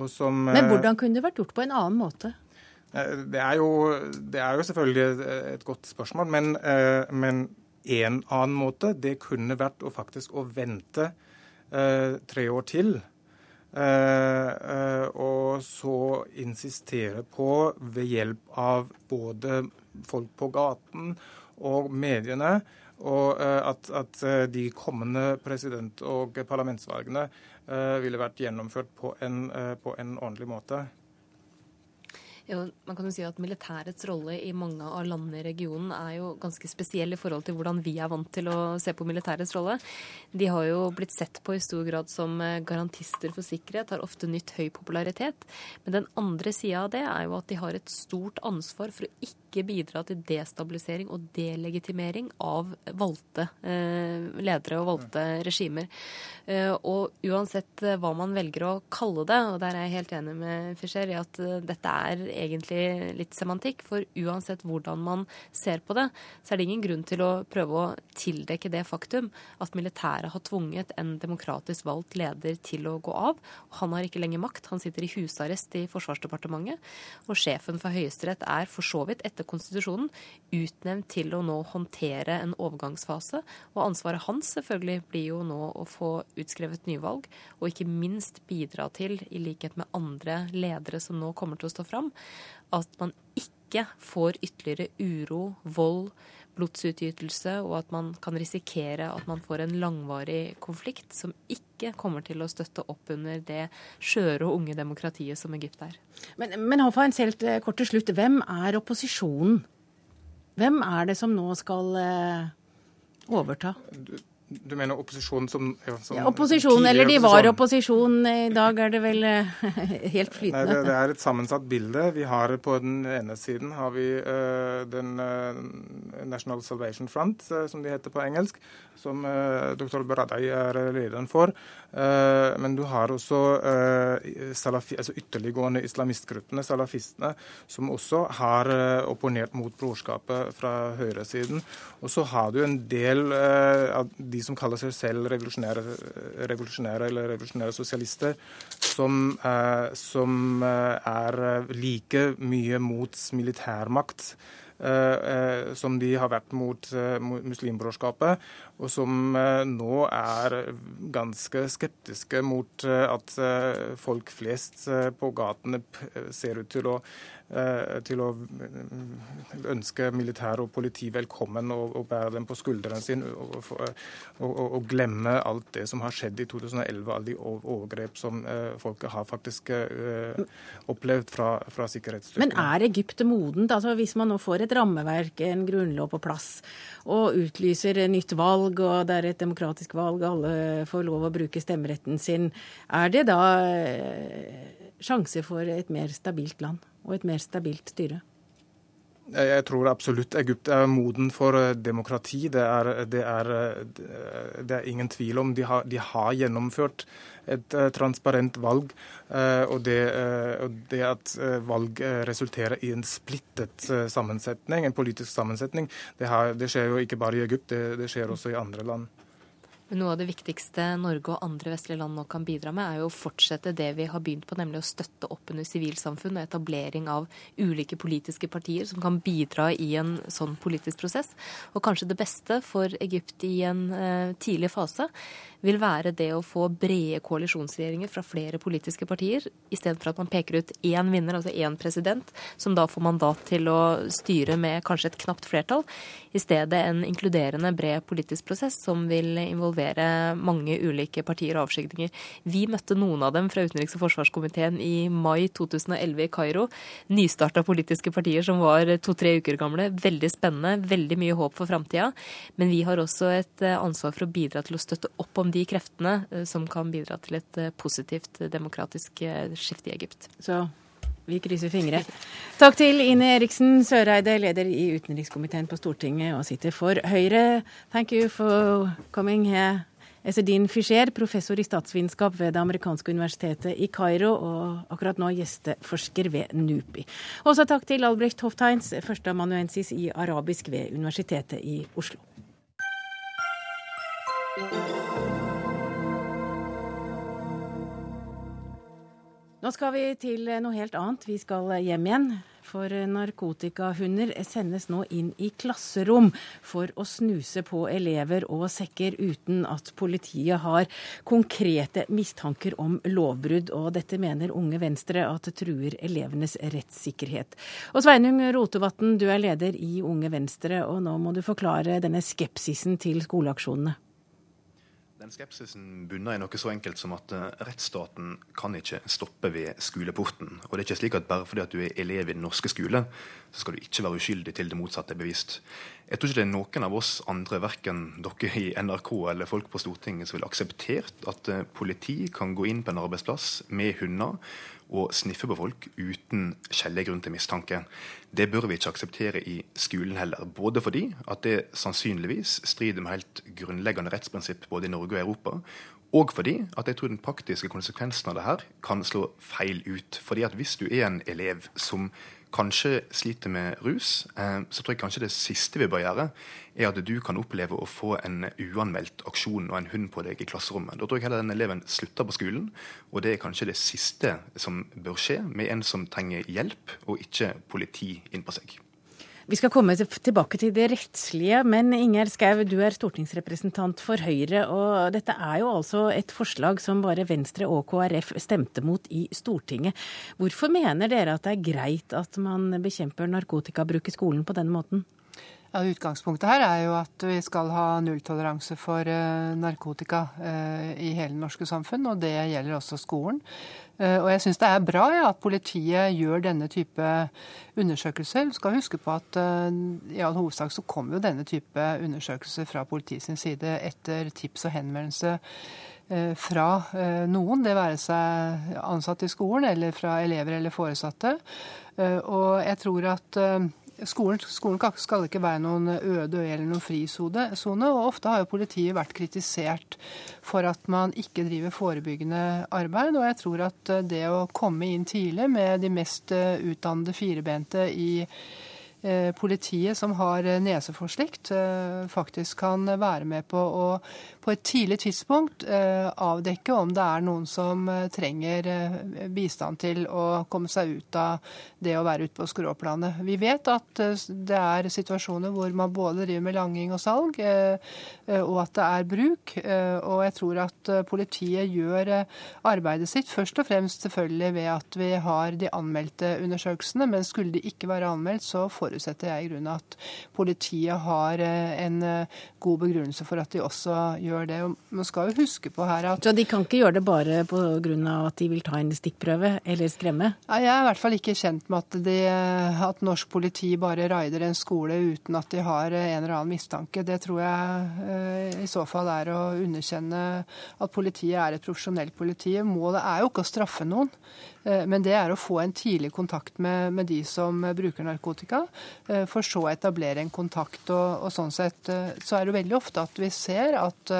Som, Men hvordan kunne det vært gjort på en annen måte? Det er jo, det er jo selvfølgelig et, godt spørsmål, men, men en annen måte det kunne vært å faktisk å vente tre år til Eh, eh, og så insistere på, ved hjelp av både folk på gaten og mediene, og eh, at, at de kommende president- og parlamentsvalgene ville vært gjennomført på en, på en ordentlig måte. Jo, man kan jo si at Militærets rolle i mange av landene i regionen er jo ganske spesiell i forhold til hvordan vi er vant til å se på militærets rolle. De har jo blitt sett på i stor grad som eh, garantister for sikkerhet, har ofte nytt høy popularitet. Men den andre sida av det er jo at de har et stort ansvar for å ikke bidra til destabilisering og delegitimering av valgte eh, ledere og valgte regimer. Eh, og uansett eh, hva man velger å kalle det, og der er jeg helt enig med Fischer i at dette er egentlig litt semantikk. For uansett hvordan man ser på det, så er det ingen grunn til å prøve å tildekke det faktum at militæret har tvunget en demokratisk valgt leder til å gå av. Han har ikke lenger makt. Han sitter i husarrest i Forsvarsdepartementet. Og sjefen for Høyesterett er for så vidt, etter konstitusjonen, utnevnt til å nå håndtere en overgangsfase. Og ansvaret hans selvfølgelig blir jo nå å få utskrevet nyvalg, og ikke minst bidra til, i likhet med andre ledere som nå kommer til å stå fram, at man ikke får ytterligere uro, vold, blodsutgytelse, og at man kan risikere at man får en langvarig konflikt som ikke kommer til å støtte opp under det skjøre og unge demokratiet som Egypt er. Men, men Hofeins, helt eh, kort til slutt. Hvem er opposisjonen? Hvem er det som nå skal eh, overta? Du mener opposisjonen som, ja, som ja, Opposisjon, eller de var opposisjon. I dag er det vel eh, helt flytende. Nei, det, det, er et sammensatt bilde. Vi har På den ene siden har vi uh, den uh, National Salvation Front, uh, som de heter på engelsk, som dr. Baradei er lederen for. men du har også salafi, altså ytterliggående islamistgruppene, salafistene, som også har opponert mot brorskapet fra høyresiden. Og så har du en del av de de som kaller seg selv revolusjonære, revolusjonære eller revolusjonære sosialister, som, eh, som eh, er like mye mot militærmakt eh, som de har vært mot muslimbrorskapet, og som nå er ganske skeptiske mot at folk flest på gatene ser ut til å til å eh, ønske militær og politi velkommen og, og bære dem på skuldrene sine og, og, og, glemme alt det som har skjedd i 2011, alle de overgrep som folket har faktisk opplevd fra, fra sikkerhetsstyrkene. Men er Egypt modent? Altså, hvis man nå får et rammeverk, en grunnlov på plass, og utlyser nytt valg, og det er et demokratisk valg, alle får lov å bruke stemmeretten sin, er det da sjanse for et mer stabilt land? Og et mer stabilt styre? Jeg tror absolutt Egypt er moden for eh, demokrati. Det er, det er, eh, det er ingen tvil om. De har, de har gjennomført et uh, transparent valg. Og, det, det, at valg resulterer i en splittet sammensetning, en politisk sammensetning, det, har, skjer jo ikke bare i Egypt, det skjer også i andre land. Noe av det viktigste Norge og andre vestlige land nå kan bidra med, er jo å fortsette det vi har begynt på, nemlig å støtte opp under sivilsamfunn og etablering av ulike politiske partier som kan bidra i en sånn politisk prosess. Og kanskje det beste for Egypt i en uh, tidlig fase vil være det å få brede koalisjonsregjeringer fra flere politiske partier, istedenfor at man peker ut én vinner, altså én president, som da får mandat til å styre med kanskje et knapt flertall. I stedet en inkluderende, bred politisk prosess som vil involvere involvere mange ulike partier og avskygninger. Vi møtte noen av dem fra utenriks- og forsvarskomiteen i mai 2011 i Kairo. Nystarta politiske partier som var to-tre uker gamle. Veldig spennende, veldig mye håp for framtida. Men vi har også et eh, ansvar for å bidra til å støtte opp om de kreftene eh, som kan bidra til et positivt demokratisk skifte i Egypt. Så vi krysser fingre. Takk til Ine Eriksen Søreide, leder i utenrikskomiteen på Stortinget og sitter for Høyre. Thank you for coming here. Ezedin Fischer, professor i statsvitenskap ved det amerikanske universitetet i Kairo, og akkurat nå gjesteforsker ved NUPI. Også takk til Albrecht Hofteins, førsteamanuensis i arabisk ved Universitetet i Oslo. Nå skal vi til noe helt annet. Vi skal hjem igjen. For narkotikahunder sendes nå inn i klasserom for å snuse på elever og sekker uten at politiet har konkrete mistanker om lovbrudd. Og dette mener Unge Venstre at truer elevenes rettssikkerhet. Og Sveinung Rotevatn, du er leder i Unge Venstre, og nå må du forklare denne skepsisen til skoleaksjonene. Den skepsisen bunner i noe så enkelt som at eh, rettsstaten kan ikke stoppe ved skoleporten. Og det er ikke slik at bare fordi at du er elev i den norske skole, så skal du ikke være uskyldig til det motsatte er bevist. Jeg tror ikke det er noen av oss andre, verken dere i NRK eller folk på Stortinget, som vil akseptert at eh, politi kan gå inn på en arbeidsplass med hunder og sniffe på folk uten skjellig grunn til mistanke. Det bør vi ikke akseptere i skolen heller. Både fordi at det sannsynligvis strider med helt grunnleggende rettsprinsipp både i Norge og Europa, og fordi at jeg tror den praktiske konsekvensen av det her kan slå feil ut. Fordi at hvis du er en elev som kanskje sliter med rus, eh, så tror jeg kanskje det siste vi bør gjøre, er at du kan oppleve å få en uanmeldt aksjon og en hund på deg i klasserommet. Da tror jeg heller den eleven slutter på skolen, og det er kanskje det siste som bør skje med en som trenger hjelp, og ikke politi inn på seg. Vi skal komme tilbake til det rettslige, men Ingjerd Schou, du er stortingsrepresentant for Høyre. Og dette er jo altså et forslag som bare Venstre og KrF stemte mot i Stortinget. Hvorfor mener dere at det er greit at man bekjemper narkotikabruk i skolen på denne måten? Ja, Utgangspunktet her er jo at vi skal ha nulltoleranse for uh, narkotika uh, i hele det norske samfunn, og det gjelder også skolen. Uh, og jeg syns det er bra ja, at politiet gjør denne type undersøkelser. Du skal huske på at i all hovedsak så kommer jo denne type undersøkelser fra politiets side etter tips og henvendelse fra noen, det være seg ansatte i skolen eller fra elever eller foresatte. Og jeg tror at Skolen, skolen, skal ikke være noen øde øy eller noen frisone. Og ofte har jo politiet vært kritisert for at man ikke driver forebyggende arbeid. Og jeg tror at det å komme inn tidlig med de mest eh, utdannede firebente i Eh, politiet som har eh, nese for slikt, eh, faktisk kan være med på å på et tidlig tidspunkt avdekke om det er noen som trenger bistand til å komme seg ut av det å være ute på skråplanet. Vi vet at det er situasjoner hvor man både driver med langing og salg, og at det er bruk. Og jeg tror at politiet gjør arbeidet sitt først og fremst selvfølgelig ved at vi har de anmeldte undersøkelsene, men skulle de ikke være anmeldt, så forutsetter jeg i grunnen at politiet har eh, en eh, god begrunnelse for at de også gjør det. Man skal jo huske på her at Så de kan ikke gjøre det bare pga. at de vil ta en stikkprøve eller skremme? Jeg er i hvert fall ikke kjent med at, de, at norsk politi bare raider en skole uten at de har en eller annen mistanke. Det tror jeg eh, i så fall er å underkjenne at politiet er et profesjonelt politi. Målet er jo ikke å straffe noen. Eh, men det er å få en tidlig kontakt med, med de som bruker narkotika, eh, for så å etablere en kontakt. Og, og, sånn sett eh, så er det veldig ofte at vi ser at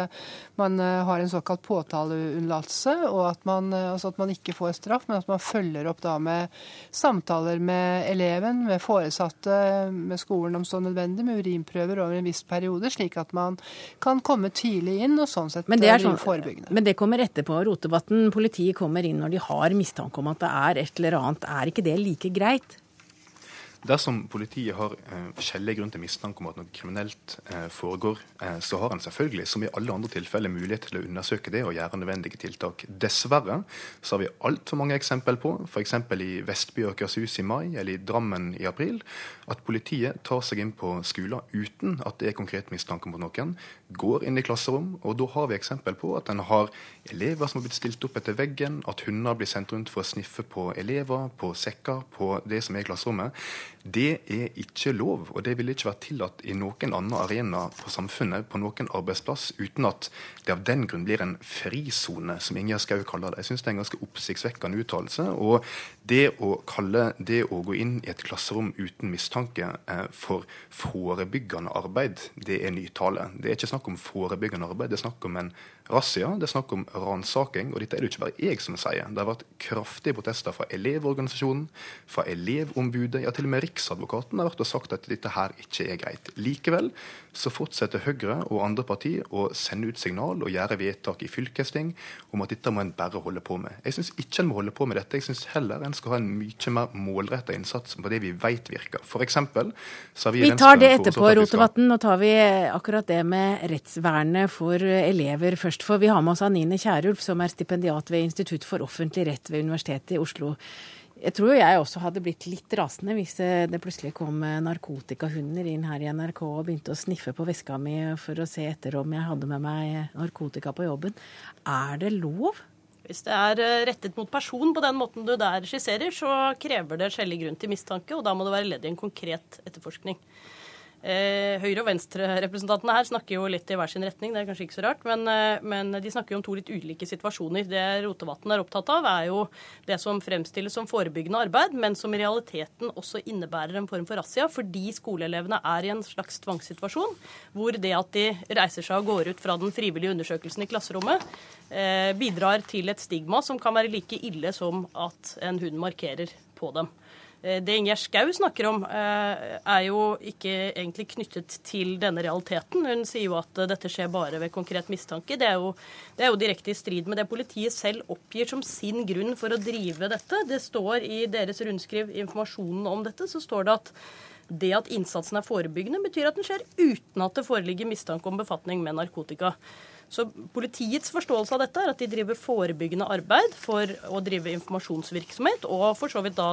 man har en såkalt påtaleunnlatelse, og at man, altså at man ikke får straff, men at man følger opp da med samtaler med eleven, med foresatte, med skolen om så nødvendig, med urinprøver over en viss periode, slik at man kan komme tidlig inn og sånn sett drive sånn, forebyggende. Men det kommer etterpå. Rotevatn, politiet kommer inn når de har mistanke om at at det er et eller annet. Er ikke det like greit? Dersom politiet har eh, skjellig grunn til mistanke om at noe kriminelt eh, foregår, eh, så har en selvfølgelig, som i alle andre tilfeller, mulighet til å undersøke det og gjøre nødvendige tiltak. Dessverre så har vi altfor mange eksempel på, f.eks. i Vestby og Akershus i mai eller i Drammen i april, at politiet tar seg inn på skoler uten at det er konkret mistanke mot noen, går inn i klasserom, og da har vi eksempel på at en har elever som har blitt stilt opp etter veggen, at hunder blir sendt rundt for å sniffe på elever, på sekker, på det som er i klasserommet. Det er ikke lov, og det vil ikke være tillatt i noen annen arena på samfunnet, på noen arbeidsplass, uten at det av den grunn blir en frisone, som Ingjerd Schou kaller det. Jeg syns det er en ganske oppsiktsvekkende uttalelse. Og det å kalle det å gå inn i et klasserom uten mistanke eh, for forebyggende arbeid, det er nytale. Det er ikke snakk om forebyggende arbeid, det er snakk om en razzia, det er snakk om ransaking. Og dette er det ikke bare jeg som sier. Det har vært kraftige protester fra Elevorganisasjonen, fra Elevombudet, ja til og med Riksadvokaten har vært og sagt at dette her ikke er greit. Likevel så fortsetter Høyre og andre partier å sende ut signal og gjøre vedtak i fylkesting om at dette må en bare holde på med. Jeg syns ikke en må holde på med dette. Jeg syns heller en skal ha en mye mer målretta innsats på det vi vet virker. Eksempel, så har vi Vi tar det etterpå, Rotevatn. Nå tar vi akkurat det med rettsvernet for elever først. For vi har med oss Anine Kierulf, som er stipendiat ved Institutt for offentlig rett ved Universitetet i Oslo. Jeg tror jeg også hadde blitt litt rasende hvis det plutselig kom narkotikahunder inn her i NRK og begynte å sniffe på veska mi for å se etter om jeg hadde med meg narkotika på jobben. Er det lov? Hvis det er eh, rettet mot person på den måten du der skisserer, så krever det skjellig grunn til mistanke, og da må det være ledd i en konkret etterforskning. Eh, Høyre- og Venstre-representantene her snakker jo litt i hver sin retning, det er kanskje ikke så rart. Men, eh, men de snakker jo om to litt ulike situasjoner. Det Rotevatn er opptatt av, er jo det som fremstilles som forebyggende arbeid, men som i realiteten også innebærer en form for razzia, fordi skoleelevene er i en slags tvangssituasjon, hvor det at de reiser seg og går ut fra den frivillige undersøkelsen i klasserommet, eh, bidrar til et stigma som kan være like ille som at en hund markerer på dem. Eh, det Ingjerd Schou snakker om, eh, er jo ikke egentlig knyttet til denne realiteten. Hun sier jo at dette skjer bare ved konkret mistanke. Det er, jo, det er jo direkte i strid med det politiet selv oppgir som sin grunn for å drive dette. Det står i deres rundskriv, informasjonen om dette, så står det at det at innsatsen er forebyggende, betyr at den skjer uten at det foreligger mistanke om befatning med narkotika. Så Politiets forståelse av dette er at de driver forebyggende arbeid for å drive informasjonsvirksomhet, og for så vidt da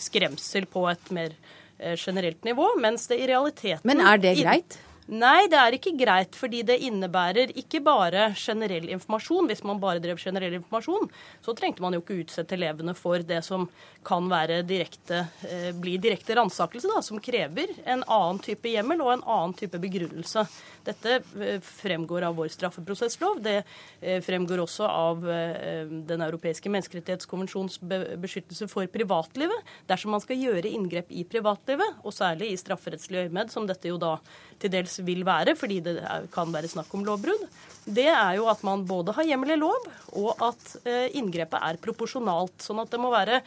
skremsel på et mer eh, generelt nivå, mens det i realiteten Men er det greit? Nei, det er ikke greit, fordi det innebærer ikke bare generell informasjon. Hvis man bare drev generell informasjon, så trengte man jo ikke utsette elevene for det som kan direkte, eh, bli direkte ransakelse, som krever en annen type hjemmel og en annen type begrunnelse. Dette eh, fremgår av vår straffeprosesslov. Det eh, fremgår også av Den europeiske menneskerettighetskonvensjons beskyttelse for privatlivet. Dersom man skal gjøre inngrep i privatlivet, og særlig i strafferettslig øyemed, som dette jo da til dels vil være, fordi det kan være snakk om lovbrudd, det er jo at man både har hjemmel i lov, og at eh, inngrepet er proporsjonalt. Sånn at det må være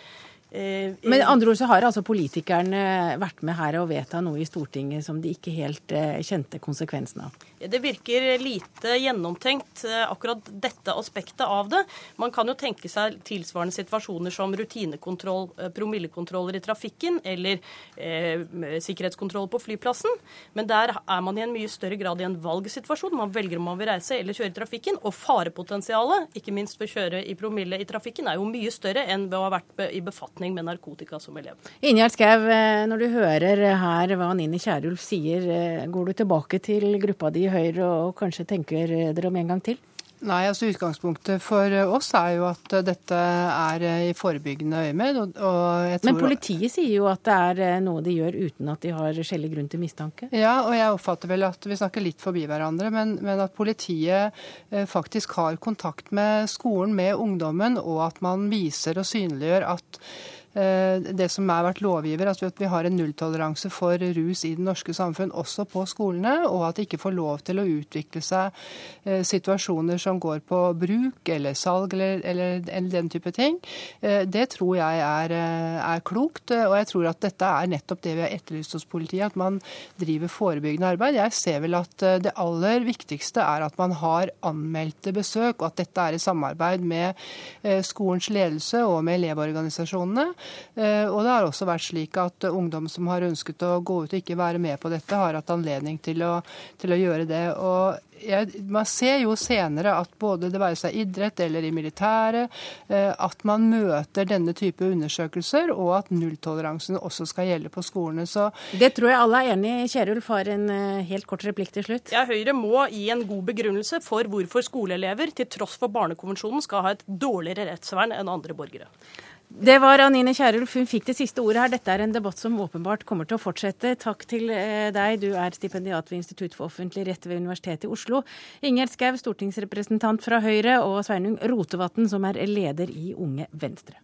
Eh, Men andre ord så har altså politikerne vært med her og vedta noe i Stortinget som de ikke helt eh, kjente konsekvensen av? Det virker lite gjennomtenkt, eh, akkurat dette aspektet av det. Man kan jo tenke seg tilsvarende situasjoner som rutinekontroll, promillekontroller i trafikken eller eh, sikkerhetskontroll på flyplassen. Men der er man i en mye større grad i en valgsituasjon. Man velger om man vil reise eller kjøre i trafikken. Og farepotensialet, ikke minst ved å kjøre i promille i trafikken, er jo mye større enn ved å ha vært i befatning med narkotika som elev. Ingjerd Schou, eh, når du hører her hva Nini Kierulf sier, eh, går du tilbake til gruppa di Høyre og kanskje tenker dere om en gang til? Nei, altså Utgangspunktet for oss er jo at dette er i forebyggende øyemed. Men politiet sier jo at det er eh, noe de gjør uten at de har skjellig grunn til mistanke? Ja, og jeg oppfatter vel at vi snakker litt forbi hverandre, men, men, at politiet faktisk har kontakt med skolen, med ungdommen, og at man viser og synliggjør at Eh, det som har vært lovgiver, altså at vi har en nulltoleranse for rus i det norske samfunn, også på skolene, og at det ikke får lov til å utvikle seg eh, situasjoner som går på bruk eller salg eller, eller, eller den type ting. Eh, det tror jeg er, er, klokt, og jeg tror at dette er nettopp det vi har etterlyst hos politiet, at man driver forebyggende arbeid. Jeg ser vel at det aller viktigste er at man har anmeldte besøk, og at dette er i samarbeid med skolens ledelse og med elevorganisasjonene. Og det har også vært slik at ungdom som har ønsket å gå ut og ikke være med på dette, har hatt anledning til å, til å gjøre det. Og jeg, man ser jo senere at både det være seg idrett eller i militæret, eh, at man møter denne type undersøkelser, og at nulltoleransen også skal gjelde på skolene. Så det tror jeg alle er enig i. Kjerulf har en eh, helt kort replikk til slutt. Ja, Høyre må gi en god begrunnelse for hvorfor skoleelever, til tross for Barnekonvensjonen, skal ha et dårligere rettsvern enn andre borgere. Det var Anine Kierulf. Hun fikk det siste ordet her. Dette er en debatt som åpenbart kommer til å fortsette. Takk til eh, deg. Du er stipendiat ved Institutt for offentlig rett ved Universitetet i Oslo. Ingjerd Schou, stortingsrepresentant fra Høyre, og Sveinung Rotevatn, som er leder i Unge Venstre.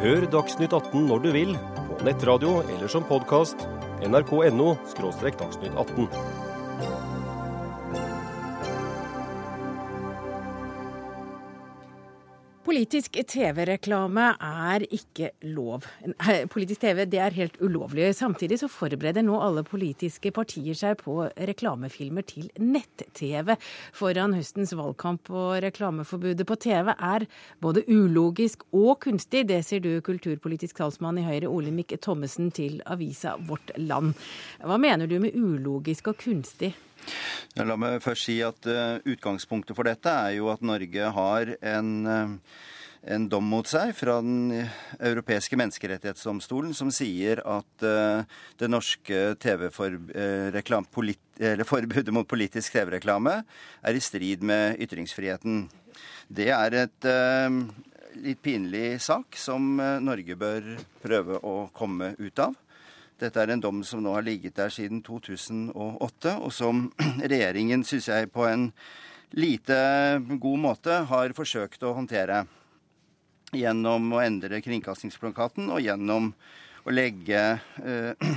Hør Dagsnytt 18 når du vil, på nettradio eller som podkast. nrk.no – dagsnytt 18. Politisk TV-reklame er ikke lov. Politisk TV det er helt ulovlig. Samtidig så forbereder nå alle politiske partier seg på reklamefilmer til nett-TV foran høstens valgkamp. Og reklameforbudet på TV er både ulogisk og kunstig. Det sier du, kulturpolitisk talsmann i Høyre Olemic Thommessen til avisa Vårt Land. Hva mener du med ulogisk og kunstig? La meg først si at uh, Utgangspunktet for dette er jo at Norge har en, uh, en dom mot seg fra Den europeiske menneskerettighetsdomstolen som sier at uh, det norske forbudet mot politisk TV-reklame er i strid med ytringsfriheten. Det er et litt pinlig sak som Norge bør prøve å komme ut av. Dette er en dom som nå har ligget der siden 2008, og som regjeringen, syns jeg, på en lite god måte har forsøkt å håndtere. Gjennom å endre kringkastingsplakaten og gjennom å legge uh,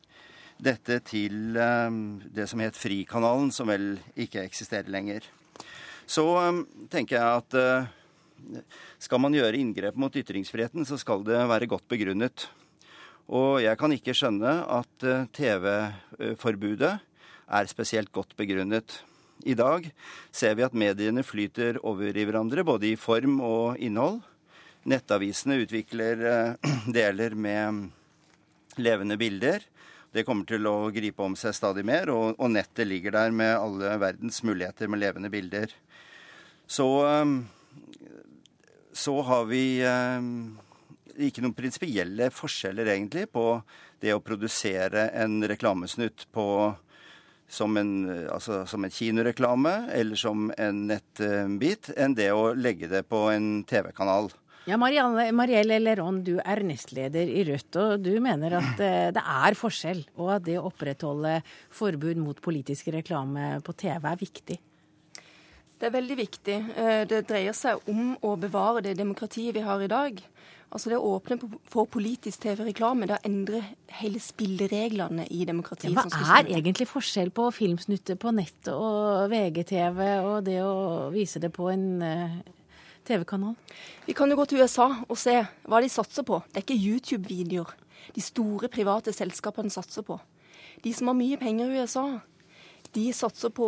dette til uh, det som het Frikanalen, som vel ikke eksisterer lenger. Så um, tenker jeg at uh, skal man gjøre inngrep mot ytringsfriheten, så skal det være godt begrunnet. Og jeg kan ikke skjønne at eh, TV-forbudet er spesielt godt begrunnet. I dag ser vi at mediene flyter over i hverandre, både i form og innhold. Nettavisene utvikler eh, deler med levende bilder. Det kommer til å gripe om seg stadig mer, og, nettet ligger der med alle verdens muligheter med levende bilder. Så, eh, så har vi ikke noen prinsipielle forskjeller egentlig på det å produsere en reklamesnutt på, som, en, altså, som en kinoreklame eller som en nettbit, enn det å legge det på en TV-kanal. Ja, Marielle Leron, du er nestleder i Rødt, og du mener at eh, det er forskjell, og at det å opprettholde forbud mot politisk reklame på TV er viktig? Det er veldig viktig. Eh, det dreier seg om å bevare det demokratiet vi har i dag. Altså Det å åpne for politisk TV-reklame, det endre hele spillereglene i demokratiet. Ja, hva er egentlig forskjell på filmsnutter på nett og VGTV og det å vise det på en uh, TV-kanal? Vi kan jo gå til USA og se hva de satser på. Det er ikke YouTube-videoer de store private selskapene satser på. De som har mye penger i USA, de satser på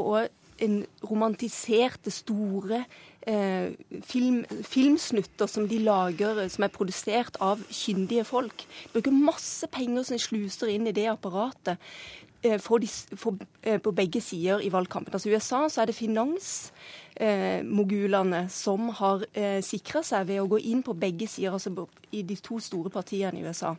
en romantiserte, store eh, film, filmsnutter som de lager, som er produsert av kyndige folk. De bruker masse penger som de sluser inn i det apparatet eh, for de, for, eh, på begge sider i valgkampen. Altså I USA så er det finansmogulene eh, som har eh, sikra seg ved å gå inn på begge sider, altså i de to store partiene i USA.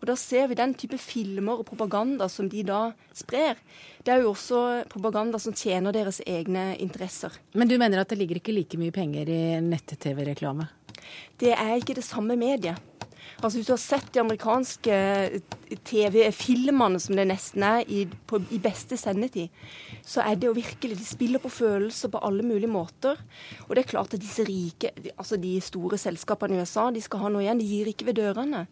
Og Da ser vi den type filmer og propaganda som de da sprer. Det er jo også propaganda som tjener deres egne interesser. Men du mener at det ligger ikke like mye penger i nett-TV-reklame? Det er ikke det samme mediet. Altså Hvis du har sett de amerikanske TV-filmene som det nesten er i, på, i, beste sendetid, så er det jo virkelig De spiller på følelser på alle mulige måter. Og det er klart at disse rike, altså de store selskapene i USA, de skal ha noe igjen. De gir ikke ved dørene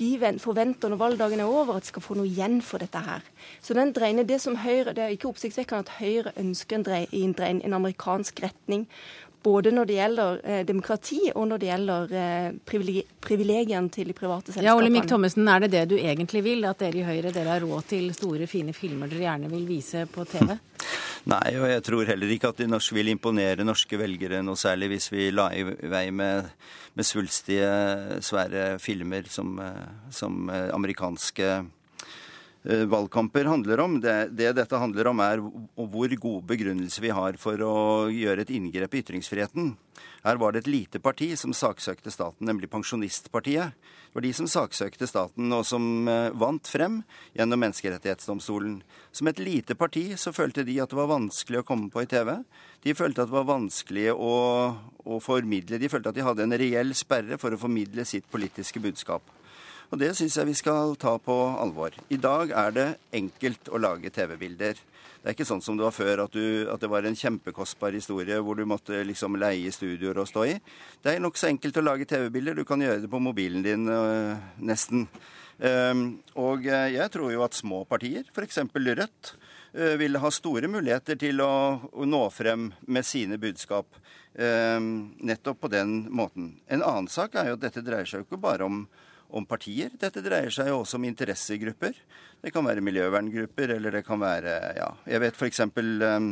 de forventer når valgdagen er over, at de skal få noe igjen for dette her. Så den dreiene, det som Høyre, det er ikke oppsiktsvekkende at Høyre ønsker en, dreien, en, drein, en amerikansk retning. Både når det gjelder eh, demokrati og når det gjelder eh, privilegiene til de private selskapene. Ja, Ole Thommessen, Er det det du egentlig vil? At dere i Høyre dere har råd til store, fine filmer dere gjerne vil vise på TV? Nei, og jeg tror heller ikke at de norske vil imponere norske velgere noe særlig hvis vi la i vei med, med svulstige, svære filmer som, som amerikanske Eh, valgkamper handler om. Det, det, dette handler om, er hvor god begrunnelse vi har for å gjøre et inngrep i ytringsfriheten. Her var det et lite parti som saksøkte staten, nemlig Pensjonistpartiet. Det var de som saksøkte staten, og som eh, vant frem gjennom Menneskerettighetsdomstolen. Som et lite parti så følte de at det var vanskelig å komme på i TV. De følte at det var vanskelig å, å formidle. De følte at de hadde en reell sperre for å formidle sitt politiske budskap. Og det syns jeg vi skal ta på alvor. I dag er det enkelt å lage TV-bilder. Det er ikke sånn som det var før, at, du, at, det var en kjempekostbar historie hvor du måtte liksom leie studioer og stå i. Det er nokså enkelt å lage TV-bilder. Du kan gjøre det på mobilen din øh, nesten. Um, og øh, jeg tror jo at små partier, f.eks. Rødt, øh, ville ha store muligheter til å, å nå frem med sine budskap. Um, nettopp på den måten. En annen sak er jo at dette dreier seg jo ikke bare om om partier. Dette dreier seg jo også om interessegrupper. Det kan være miljøverngrupper, eller det kan være ja, Jeg vet f.eks. Um,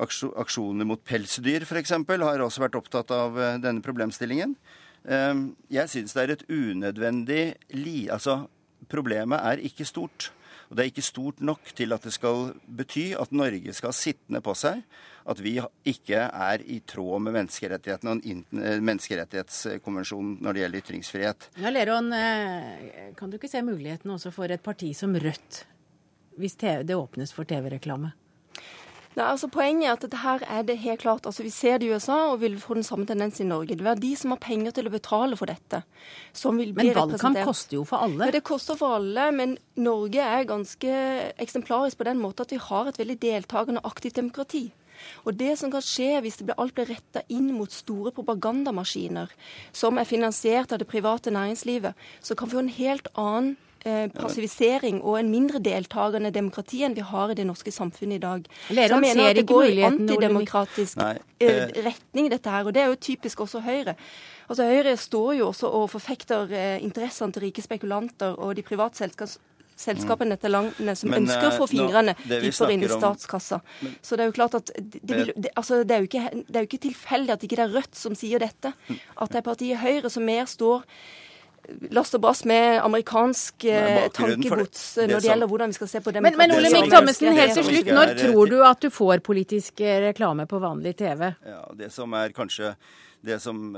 aksjoner mot pelsdyr f.eks. har også vært opptatt av uh, denne problemstillingen. Um, jeg syns det er et unødvendig li... Altså, problemet er ikke stort. Og det er ikke stort nok til at det skal bety at Norge skal ha sittende på seg at vi ikke er i tråd med menneskerettighetene og eh, menneskerettighetskonvensjonen når det gjelder ytringsfrihet. Ja, Leron, eh, kan du ikke se muligheten også for et parti som Rødt, hvis det åpnes for TV-reklame? Nei, altså Poenget er at dette her er det helt klart. altså Vi ser det i USA og vil få den samme tendensen i Norge. Det være de som har penger til å betale for dette. som vil bli representert. Men valgkamp koster jo for alle? Ja, det koster for alle. Men Norge er ganske eksemplarisk på den måten at vi har et veldig deltakende aktivt demokrati. Og det som kan skje hvis det alt blir retta inn mot store propagandamaskiner som er finansiert av det private næringslivet, så kan vi få en helt annen passivisering og en mindre deltakende demokrati enn vi har i det norske samfunnet i dag. Lederen så jeg mener at det går i antidemokratisk eh, retning, dette her. Og det er jo typisk også Høyre. Altså Høyre står jo også og forfekter eh, interessene til rike spekulanter og de private selskapene til landene som men, ønsker å få eh, fingrene dypere inn i statskassa. Men, så det er jo klart at det, det, altså, det, er jo ikke, det er jo ikke tilfeldig at ikke det er Rødt som sier dette. At det er partiet Høyre som mer står last og brass med amerikansk eh, tankegods når det gjelder hvordan vi skal se på demokrati. Men, men Olemic Thommessen, helt til slutt, når tror du at du får politisk reklame på vanlig TV? Ja, Det som er kanskje det som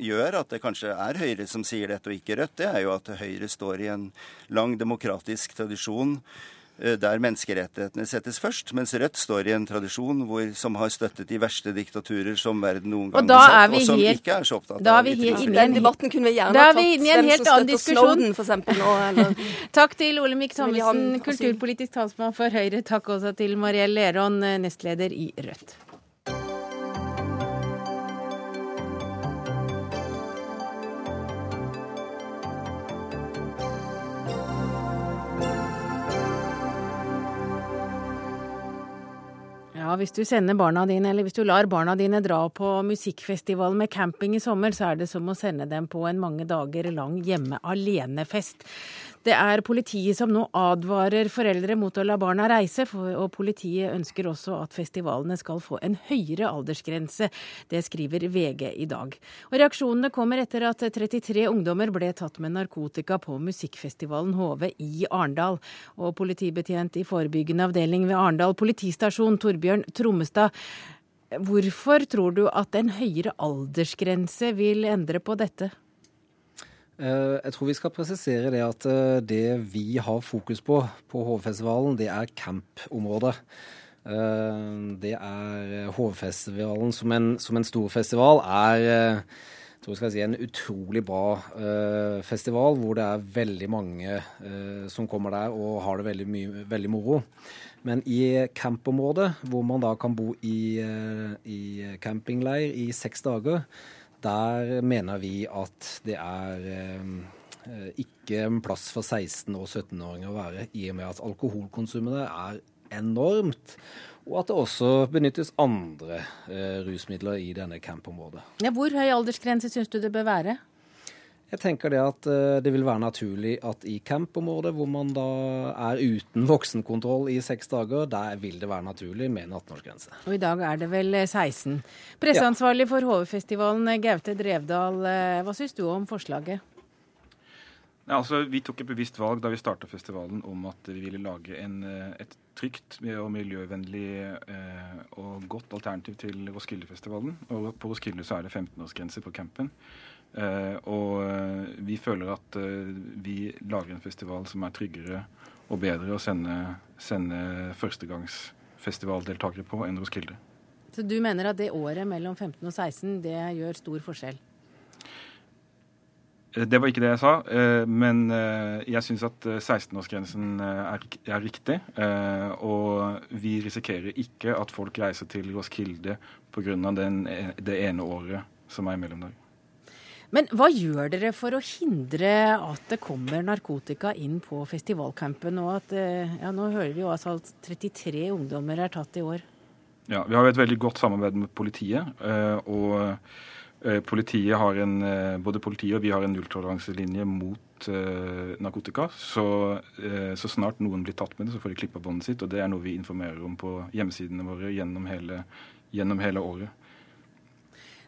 gjør at det kanskje er Høyre som sier dette, og ikke Rødt, det er jo at Høyre står i en lang demokratisk tradisjon eh, der menneskerettighetene settes først, mens Rødt står i en tradisjon hvor, som har støttet de verste diktaturer som verden noen gang har sett, og som helt, ikke er så opptatt av ytringsfrihet. Den debatten kunne vi gjerne ha tatt. Hvem som støtter Snowden, for eksempel, nå, eller... Takk til Olemic Thommessen, kulturpolitisk talsmann for Høyre. Takk også til Mariell Leron, nestleder i Rødt. Hvis du sender barna dine, eller hvis du lar barna dine dra på musikkfestival med camping i sommer, så er det som å sende dem på en mange dager lang hjemme alene-fest. Det er politiet som nå advarer foreldre mot å la barna reise, og politiet ønsker også at festivalene skal få en høyere aldersgrense. Det skriver VG i dag. Og Reaksjonene kommer etter at 33 ungdommer ble tatt med narkotika på musikkfestivalen HV i Arendal. Og politibetjent i forebyggende avdeling ved Arendal politistasjon, Torbjørn Trommestad. Hvorfor tror du at en høyere aldersgrense vil endre på dette? Eh, jeg tror vi skal presisere det at eh, det vi har fokus på på Hovefestivalen, det er campområdet. Eh, det er Hovefestivalen som som en stor festival er tror jeg skal si, en utrolig bra festival, hvor det er veldig mange som kommer der og har det veldig, mye, veldig moro. Men i campområdet, hvor man da kan bo i, i campingleir i seks dager, der mener vi at det er eh, ikke plass for 16- og 17-åringer å være, i og med at alkoholkonsumet er enormt. Og at det også benyttes andre eh, rusmidler i denne campområdet. Ja, hvor høy aldersgrense syns du det bør være? Jeg tenker det at eh, det vil være naturlig at i campområdet, hvor man da er uten voksenkontroll i seks dager, der vil det være naturlig med en 18-årsgrense. Og i dag er det vel 16. Presseansvarlig for HV-festivalen, Gaute Drevdal, hva syns du om forslaget? Ja, altså, vi tok et bevisst valg da vi starta festivalen om at vi ville lage en, et trygt og miljøvennlig eh, og godt alternativ til Roskilde-festivalen. Og på Roskilde så er det 15-årsgrense på campen. Eh, og eh, vi føler at eh, vi lager en festival som er tryggere og bedre å sende, sende førstegangsfestivaldeltakere på enn Roskilde. Så du mener at det året mellom 15 og 16 det gjør stor forskjell? Det var ikke det jeg sa, men jeg syns at 16-årsgrensen er riktig. Og vi risikerer ikke at folk reiser til Roskilde pga. det ene året som er imellom der. Men hva gjør dere for å hindre at det kommer narkotika inn på festivalcampen? Og at, ja, nå hører vi jo altså at 33 ungdommer er tatt i år. Ja, Vi har et veldig godt samarbeid med politiet. og Eh, politiet har en, eh, både politiet og vi har en nulltoleranselinje mot narkotika. Så, så, snart noen blir tatt med det, så får de klippa båndet sitt. Og det er noe vi informerer om på hjemmesidene våre gjennom hele, gjennom hele året.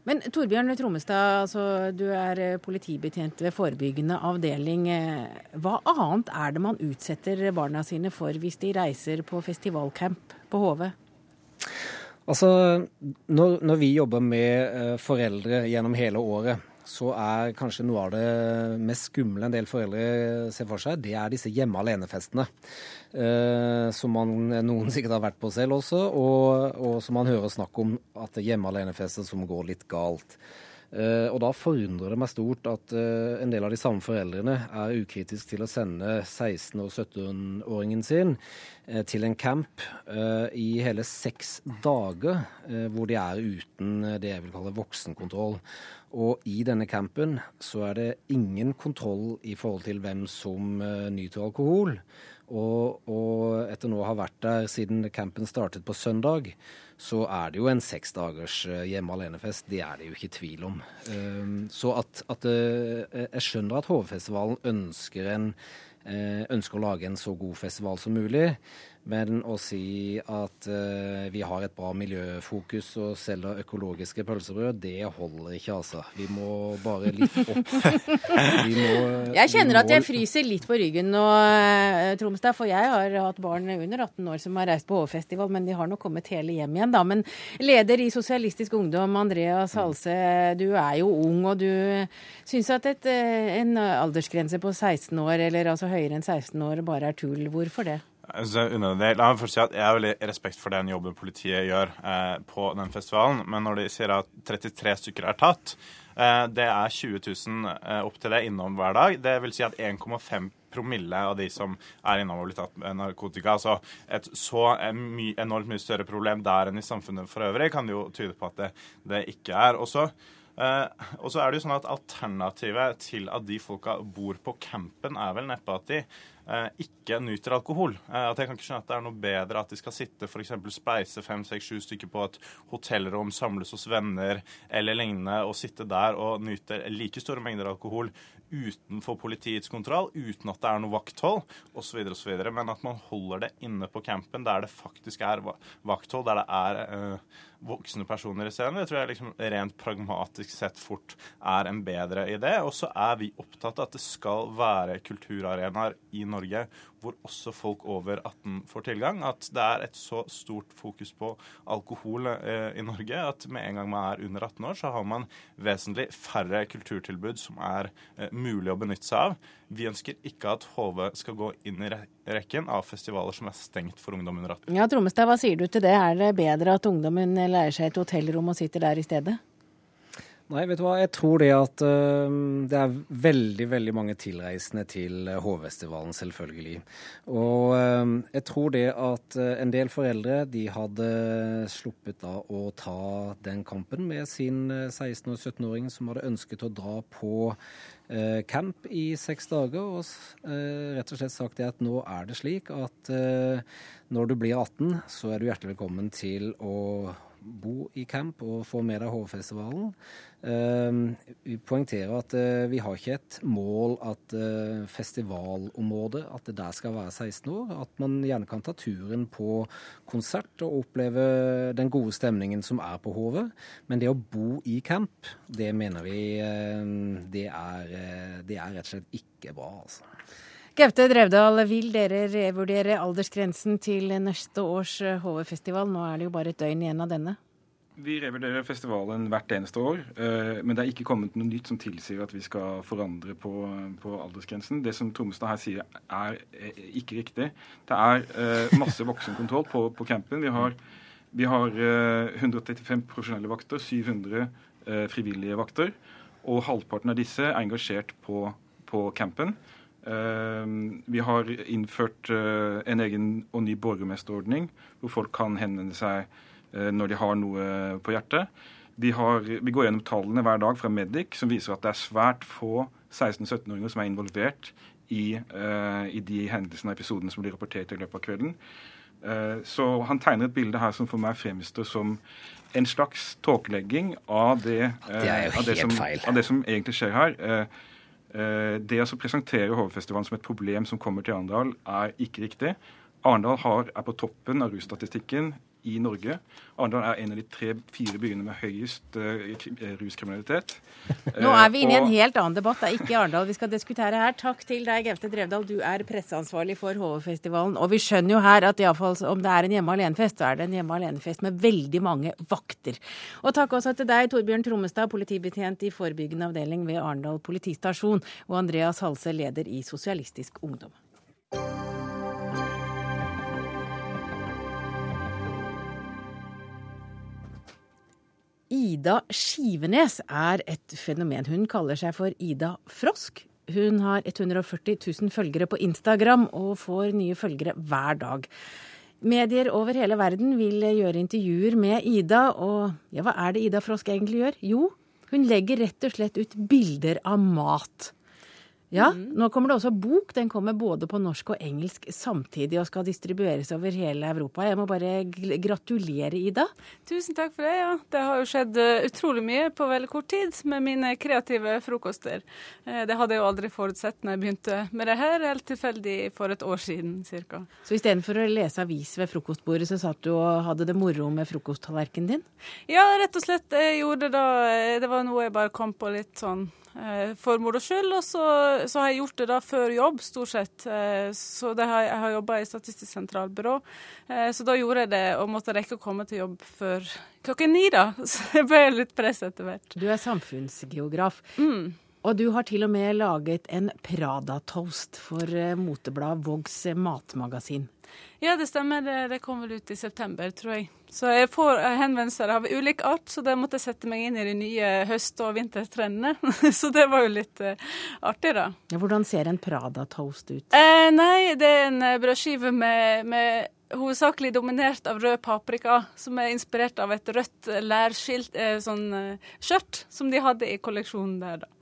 Men Torbjørn Trommestad, altså, du er politibetjent ved forebyggende avdeling. Hva annet er det man utsetter barna sine for hvis de reiser på festivalcamp på HV? Altså, når, når, vi jobber med uh, foreldre gjennom hele året, så er kanskje noe av det mest skumle en del foreldre ser for seg, det er disse hjemme alene-festene. Eh, som man, noen sikkert har vært på selv også, og, og som man hører snakk om at hjemme alene-fester som går litt galt. Uh, og da forundrer det meg stort at uh, en del av de samme foreldrene er ukritisk til å sende 16- og 17-åringen sin uh, til en camp i hele seks dager, hvor de er uten det jeg vil kalle voksenkontroll. Og i denne campen så er det ingen kontroll i forhold til hvem som nyter alkohol. Og, og etter nå å ha vært der siden campen startet på søndag, så er det jo en seks dagers eh, hjemme alene-fest. Det er det jo ikke tvil om. Ehm, så at, at eh, Jeg skjønner at HV-festivalen ønsker, eh, ønsker å lage en så god festival som mulig. Men å si at uh, vi har et bra miljøfokus og selger økologiske pølsebrød, det holder ikke, altså. Vi må bare litt opp. Må, jeg kjenner at jeg fryser litt på ryggen nå, uh, Tromsdal. For jeg har hatt barn under 18 år som har reist på HV-festival, men de har nå kommet hele hjem igjen, da. Men leder i Sosialistisk Ungdom, Andreas Halse, du er jo ung, og du syns at et, eh, en aldersgrense på 16 år, eller altså høyere enn 16 år, bare er tull. Hvorfor det? La meg først si at Jeg har veldig respekt for den jobben politiet gjør eh, på den festivalen. Men når de sier at 33 stykker er tatt, eh, det er 20 000 eh, opp til det innom hver dag. Det vil si at 1,5 promille av de som er innom og blir tatt med narkotika. Altså et så my enormt mye større problem der enn i samfunnet for øvrig kan det jo tyde på at det, det ikke er. Og så Uh, og så er det jo sånn at Alternativet til at de folka bor på campen, er vel neppe at de uh, ikke nyter alkohol. Uh, at Jeg kan ikke skjønne at det er noe bedre at de skal sitte f.eks. spleise fem, seks, sju stykker på et hotellrom, samles hos venner eller lignende, og sitte der og nyte like store mengder alkohol utenfor politiets kontroll, uten at det er noe vakthold osv., osv. Men at man holder det inne på campen der det faktisk er vakthold, der det er voksne personer i scenen, det tror jeg liksom rent pragmatisk sett fort er en bedre idé. Og så er vi opptatt av at det skal være kulturarenaer i Norge hvor også folk over 18 får tilgang. At det er et så stort fokus på alkohol eh, i Norge at med en gang man er under 18 år, så har man vesentlig færre kulturtilbud som er eh, mulig å benytte seg av. Vi ønsker ikke at HV skal gå inn i rekken av festivaler som er stengt for ungdom under 18. Ja, Trommestad, hva sier du til det? Er det bedre at ungdommen lærer seg et hotellrom og sitter der i stedet? Nei, vet du hva. Jeg tror det at uh, det er veldig veldig mange tilreisende til Hovfestivalen, selvfølgelig. Og uh, jeg tror det at uh, en del foreldre de hadde sluppet da å ta den kampen med sin 16- og 17-åring som hadde ønsket å dra på camp i seks dager og eh, rett og slett sagt det at nå er det slik at eh, når du blir 18, så er du hjertelig velkommen til å bo i camp og få med deg Hovefestivalen. Uh, vi poengterer at uh, vi har ikke et mål at uh, festivalområdet at det der skal være 16 år. At man gjerne kan ta turen på konsert og oppleve den gode stemningen som er på Hovet. Men det å bo i camp, det mener vi det er, det er rett og slett ikke bra, altså. Gaute Drevdal, vil dere revurdere aldersgrensen til neste års HV-festival? Nå er det jo bare et døgn igjen av denne. Vi revurderer festivalen hvert eneste år, eh, men det er ikke kommet noe nytt som tilsier at vi skal forandre på, på aldersgrensen. Det som Tromsdal her sier, er eh, ikke riktig. Det er eh, masse voksenkontroll på, på campen. Vi har, vi har 135 profesjonelle vakter, 700 frivillige vakter. Og halvparten av disse er engasjert på, på campen. Eh, vi har innført eh, en egen og ny borgermesterordning, hvor folk kan henvende seg eh, når de har noe på hjertet. Vi, har, vi, går gjennom tallene hver dag fra Medic som viser at det er svært få 16-17-åringer som er involvert i, uh, i, de hendelsene og episodene som blir rapportert i løpet av kvelden. Så han tegner et bilde her som for meg fremstår som en slags tåkelegging av det, det, av, det som, av det som egentlig skjer her. Eh, det å presentere Hovefestivalen som et problem som kommer til Arendal, er ikke riktig. Arendal er på toppen av russtatistikken i Norge. Arendal er en av de tre-fire byene med høyest uh, ruskriminalitet. Nå er vi inne i en helt annen debatt. Det er ikke Arendal vi skal diskutere her. Takk til deg, Gaute Drevdal. Du er presseansvarlig for HV-festivalen. Og vi skjønner jo her at iallfall om det er en hjemme alene-fest, så er det en hjemme alene-fest med veldig mange vakter. Og takk også til deg, Torbjørn Trommestad, politibetjent i forebyggende avdeling ved Arendal politistasjon, og Andreas Halse, leder i Sosialistisk Ungdom. Ida Skivenes er et fenomen. Hun kaller seg for Ida Frosk. Hun har 140 000 følgere på Instagram og får nye følgere hver dag. Medier over hele verden vil gjøre intervjuer med Ida, og ja, hva er det Ida Frosk egentlig gjør? Jo, hun legger rett og slett ut bilder av mat. Ja, mm. nå kommer det også bok. Den kommer både på norsk og engelsk samtidig og skal distribueres over hele Europa. Jeg må bare gratulere, Ida. Tusen takk for det. ja. Det har jo skjedd eh, utrolig mye på veldig kort tid med mine kreative frokoster. Eh, det hadde jeg jo aldri forutsett når jeg begynte med det her, helt tilfeldig for et år siden ca. Så istedenfor å lese avis ved frokostbordet, så satt du og hadde det moro med frokosttallerkenen din? Ja, rett og slett. Jeg gjorde det da eh, Det var noe jeg bare kom på litt sånn for moro skyld. Og så, så, har jeg gjort det da før jobb, stort sett. Eh, så har, jeg har jobba i Statistisk sentralbyrå. Eh, så da gjorde jeg det og måtte rekke å komme til jobb før klokken ni, da. Så jeg ble litt press etter hvert. Du er samfunnsgeograf. Mm. Og du har til og med laget en Prada-toast for motebladet Vågs matmagasin. Ja, det stemmer. Det, det kom vel ut i september, tror jeg. Så jeg får henvendelser av ulik art, så da måtte jeg sette meg inn i de nye høst- og vintertrendene. så det var jo litt uh, artig, da. Ja, hvordan ser en Prada-toast ut? Eh, nei, det er en eh, brødskive med, med hovedsakelig dominert av rød paprika, som er inspirert av et rødt lærskilt eh, sånn eh, skjørt som de hadde i kolleksjonen der, da.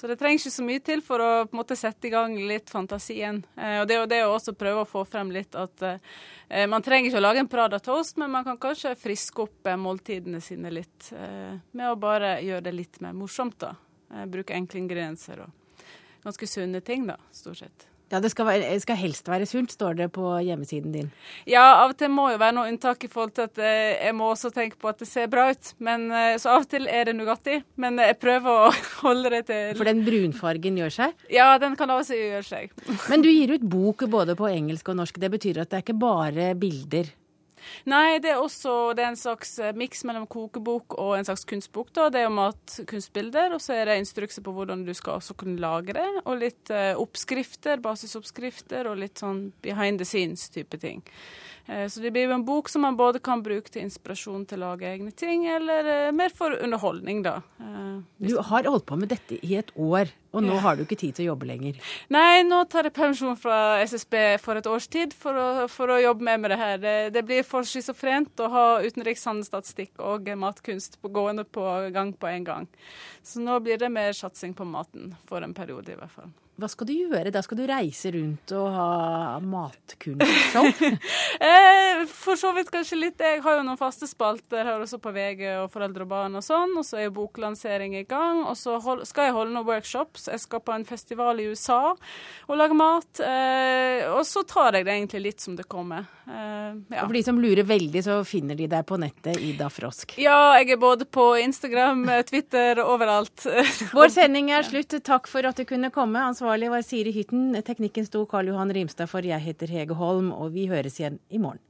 Så det trenger ikke så mye til for å på en måte sette i gang litt fantasien. Eh, og det er jo det å også prøve å få frem litt at eh, man trenger ikke å lage en Prada toast, men man kan kanskje friske opp eh, måltidene sine litt eh, med å bare gjøre det litt mer morsomt. da. Eh, bruke enkle ingredienser og ganske sunne ting, da, stort sett. Ja, det skal, være, skal, helst være sunt, står det på hjemmesiden din. Ja, av og til må jo være noe unntak i forhold til at eh, jeg må også tenke på at det ser bra ut. Men, eh, så av og til er det Nugatti, men jeg prøver å holde det til For den brunfargen gjør seg? Ja, den kan også gjøre seg. men du gir ut bok både på engelsk og norsk. Det betyr at det er ikke bare bilder? Nei, det er også det er en slags eh, miks mellom kokebok og en slags kunstbok. da. Det er jo matkunstbilder, og så er det instrukser på hvordan du skal også kunne lage det. Og litt uh, oppskrifter, basisoppskrifter og litt sånn behind the scenes-type ting. Eh, så det blir jo en bok som man både kan bruke til inspirasjon til å lage egne ting, eller eh, mer for underholdning, da. Eh, Du har holdt på med dette i et år, og nå har du ikke tid til å jobbe lenger. Nei, nå tar jeg permisjon fra SSB for et års tid for å, for å jobbe mer med det her. Det, det blir for schizofrent å ha utenrikshandelsstatistikk og matkunst på gående på gang på en gang. Så nå blir det mer satsing på maten, for en periode i hvert fall. Hva skal du gjøre? Da skal du reise rundt og ha matkunstshow? Eh, for så vidt kanskje litt. Jeg har jo noen faste spalter her også på VG og Foreldre og barn og sånn. Og så er boklansering i gang. Og så skal jeg holde noen workshops. Jeg skal på en festival i USA og lage mat. Eh, og så tar jeg det egentlig litt som det kommer. Ja. Og For de som lurer veldig, så finner de deg på nettet, Ida Frosk. Ja, jeg er både på Instagram, eh, Twitter, overalt. Vår sending er slutt. Takk for at du kunne komme. Ansvarlig var Siri Hytten. Teknikken sto Karl Johan Rimstad for. Jeg heter Hege Holm, og vi høres igjen i morgen.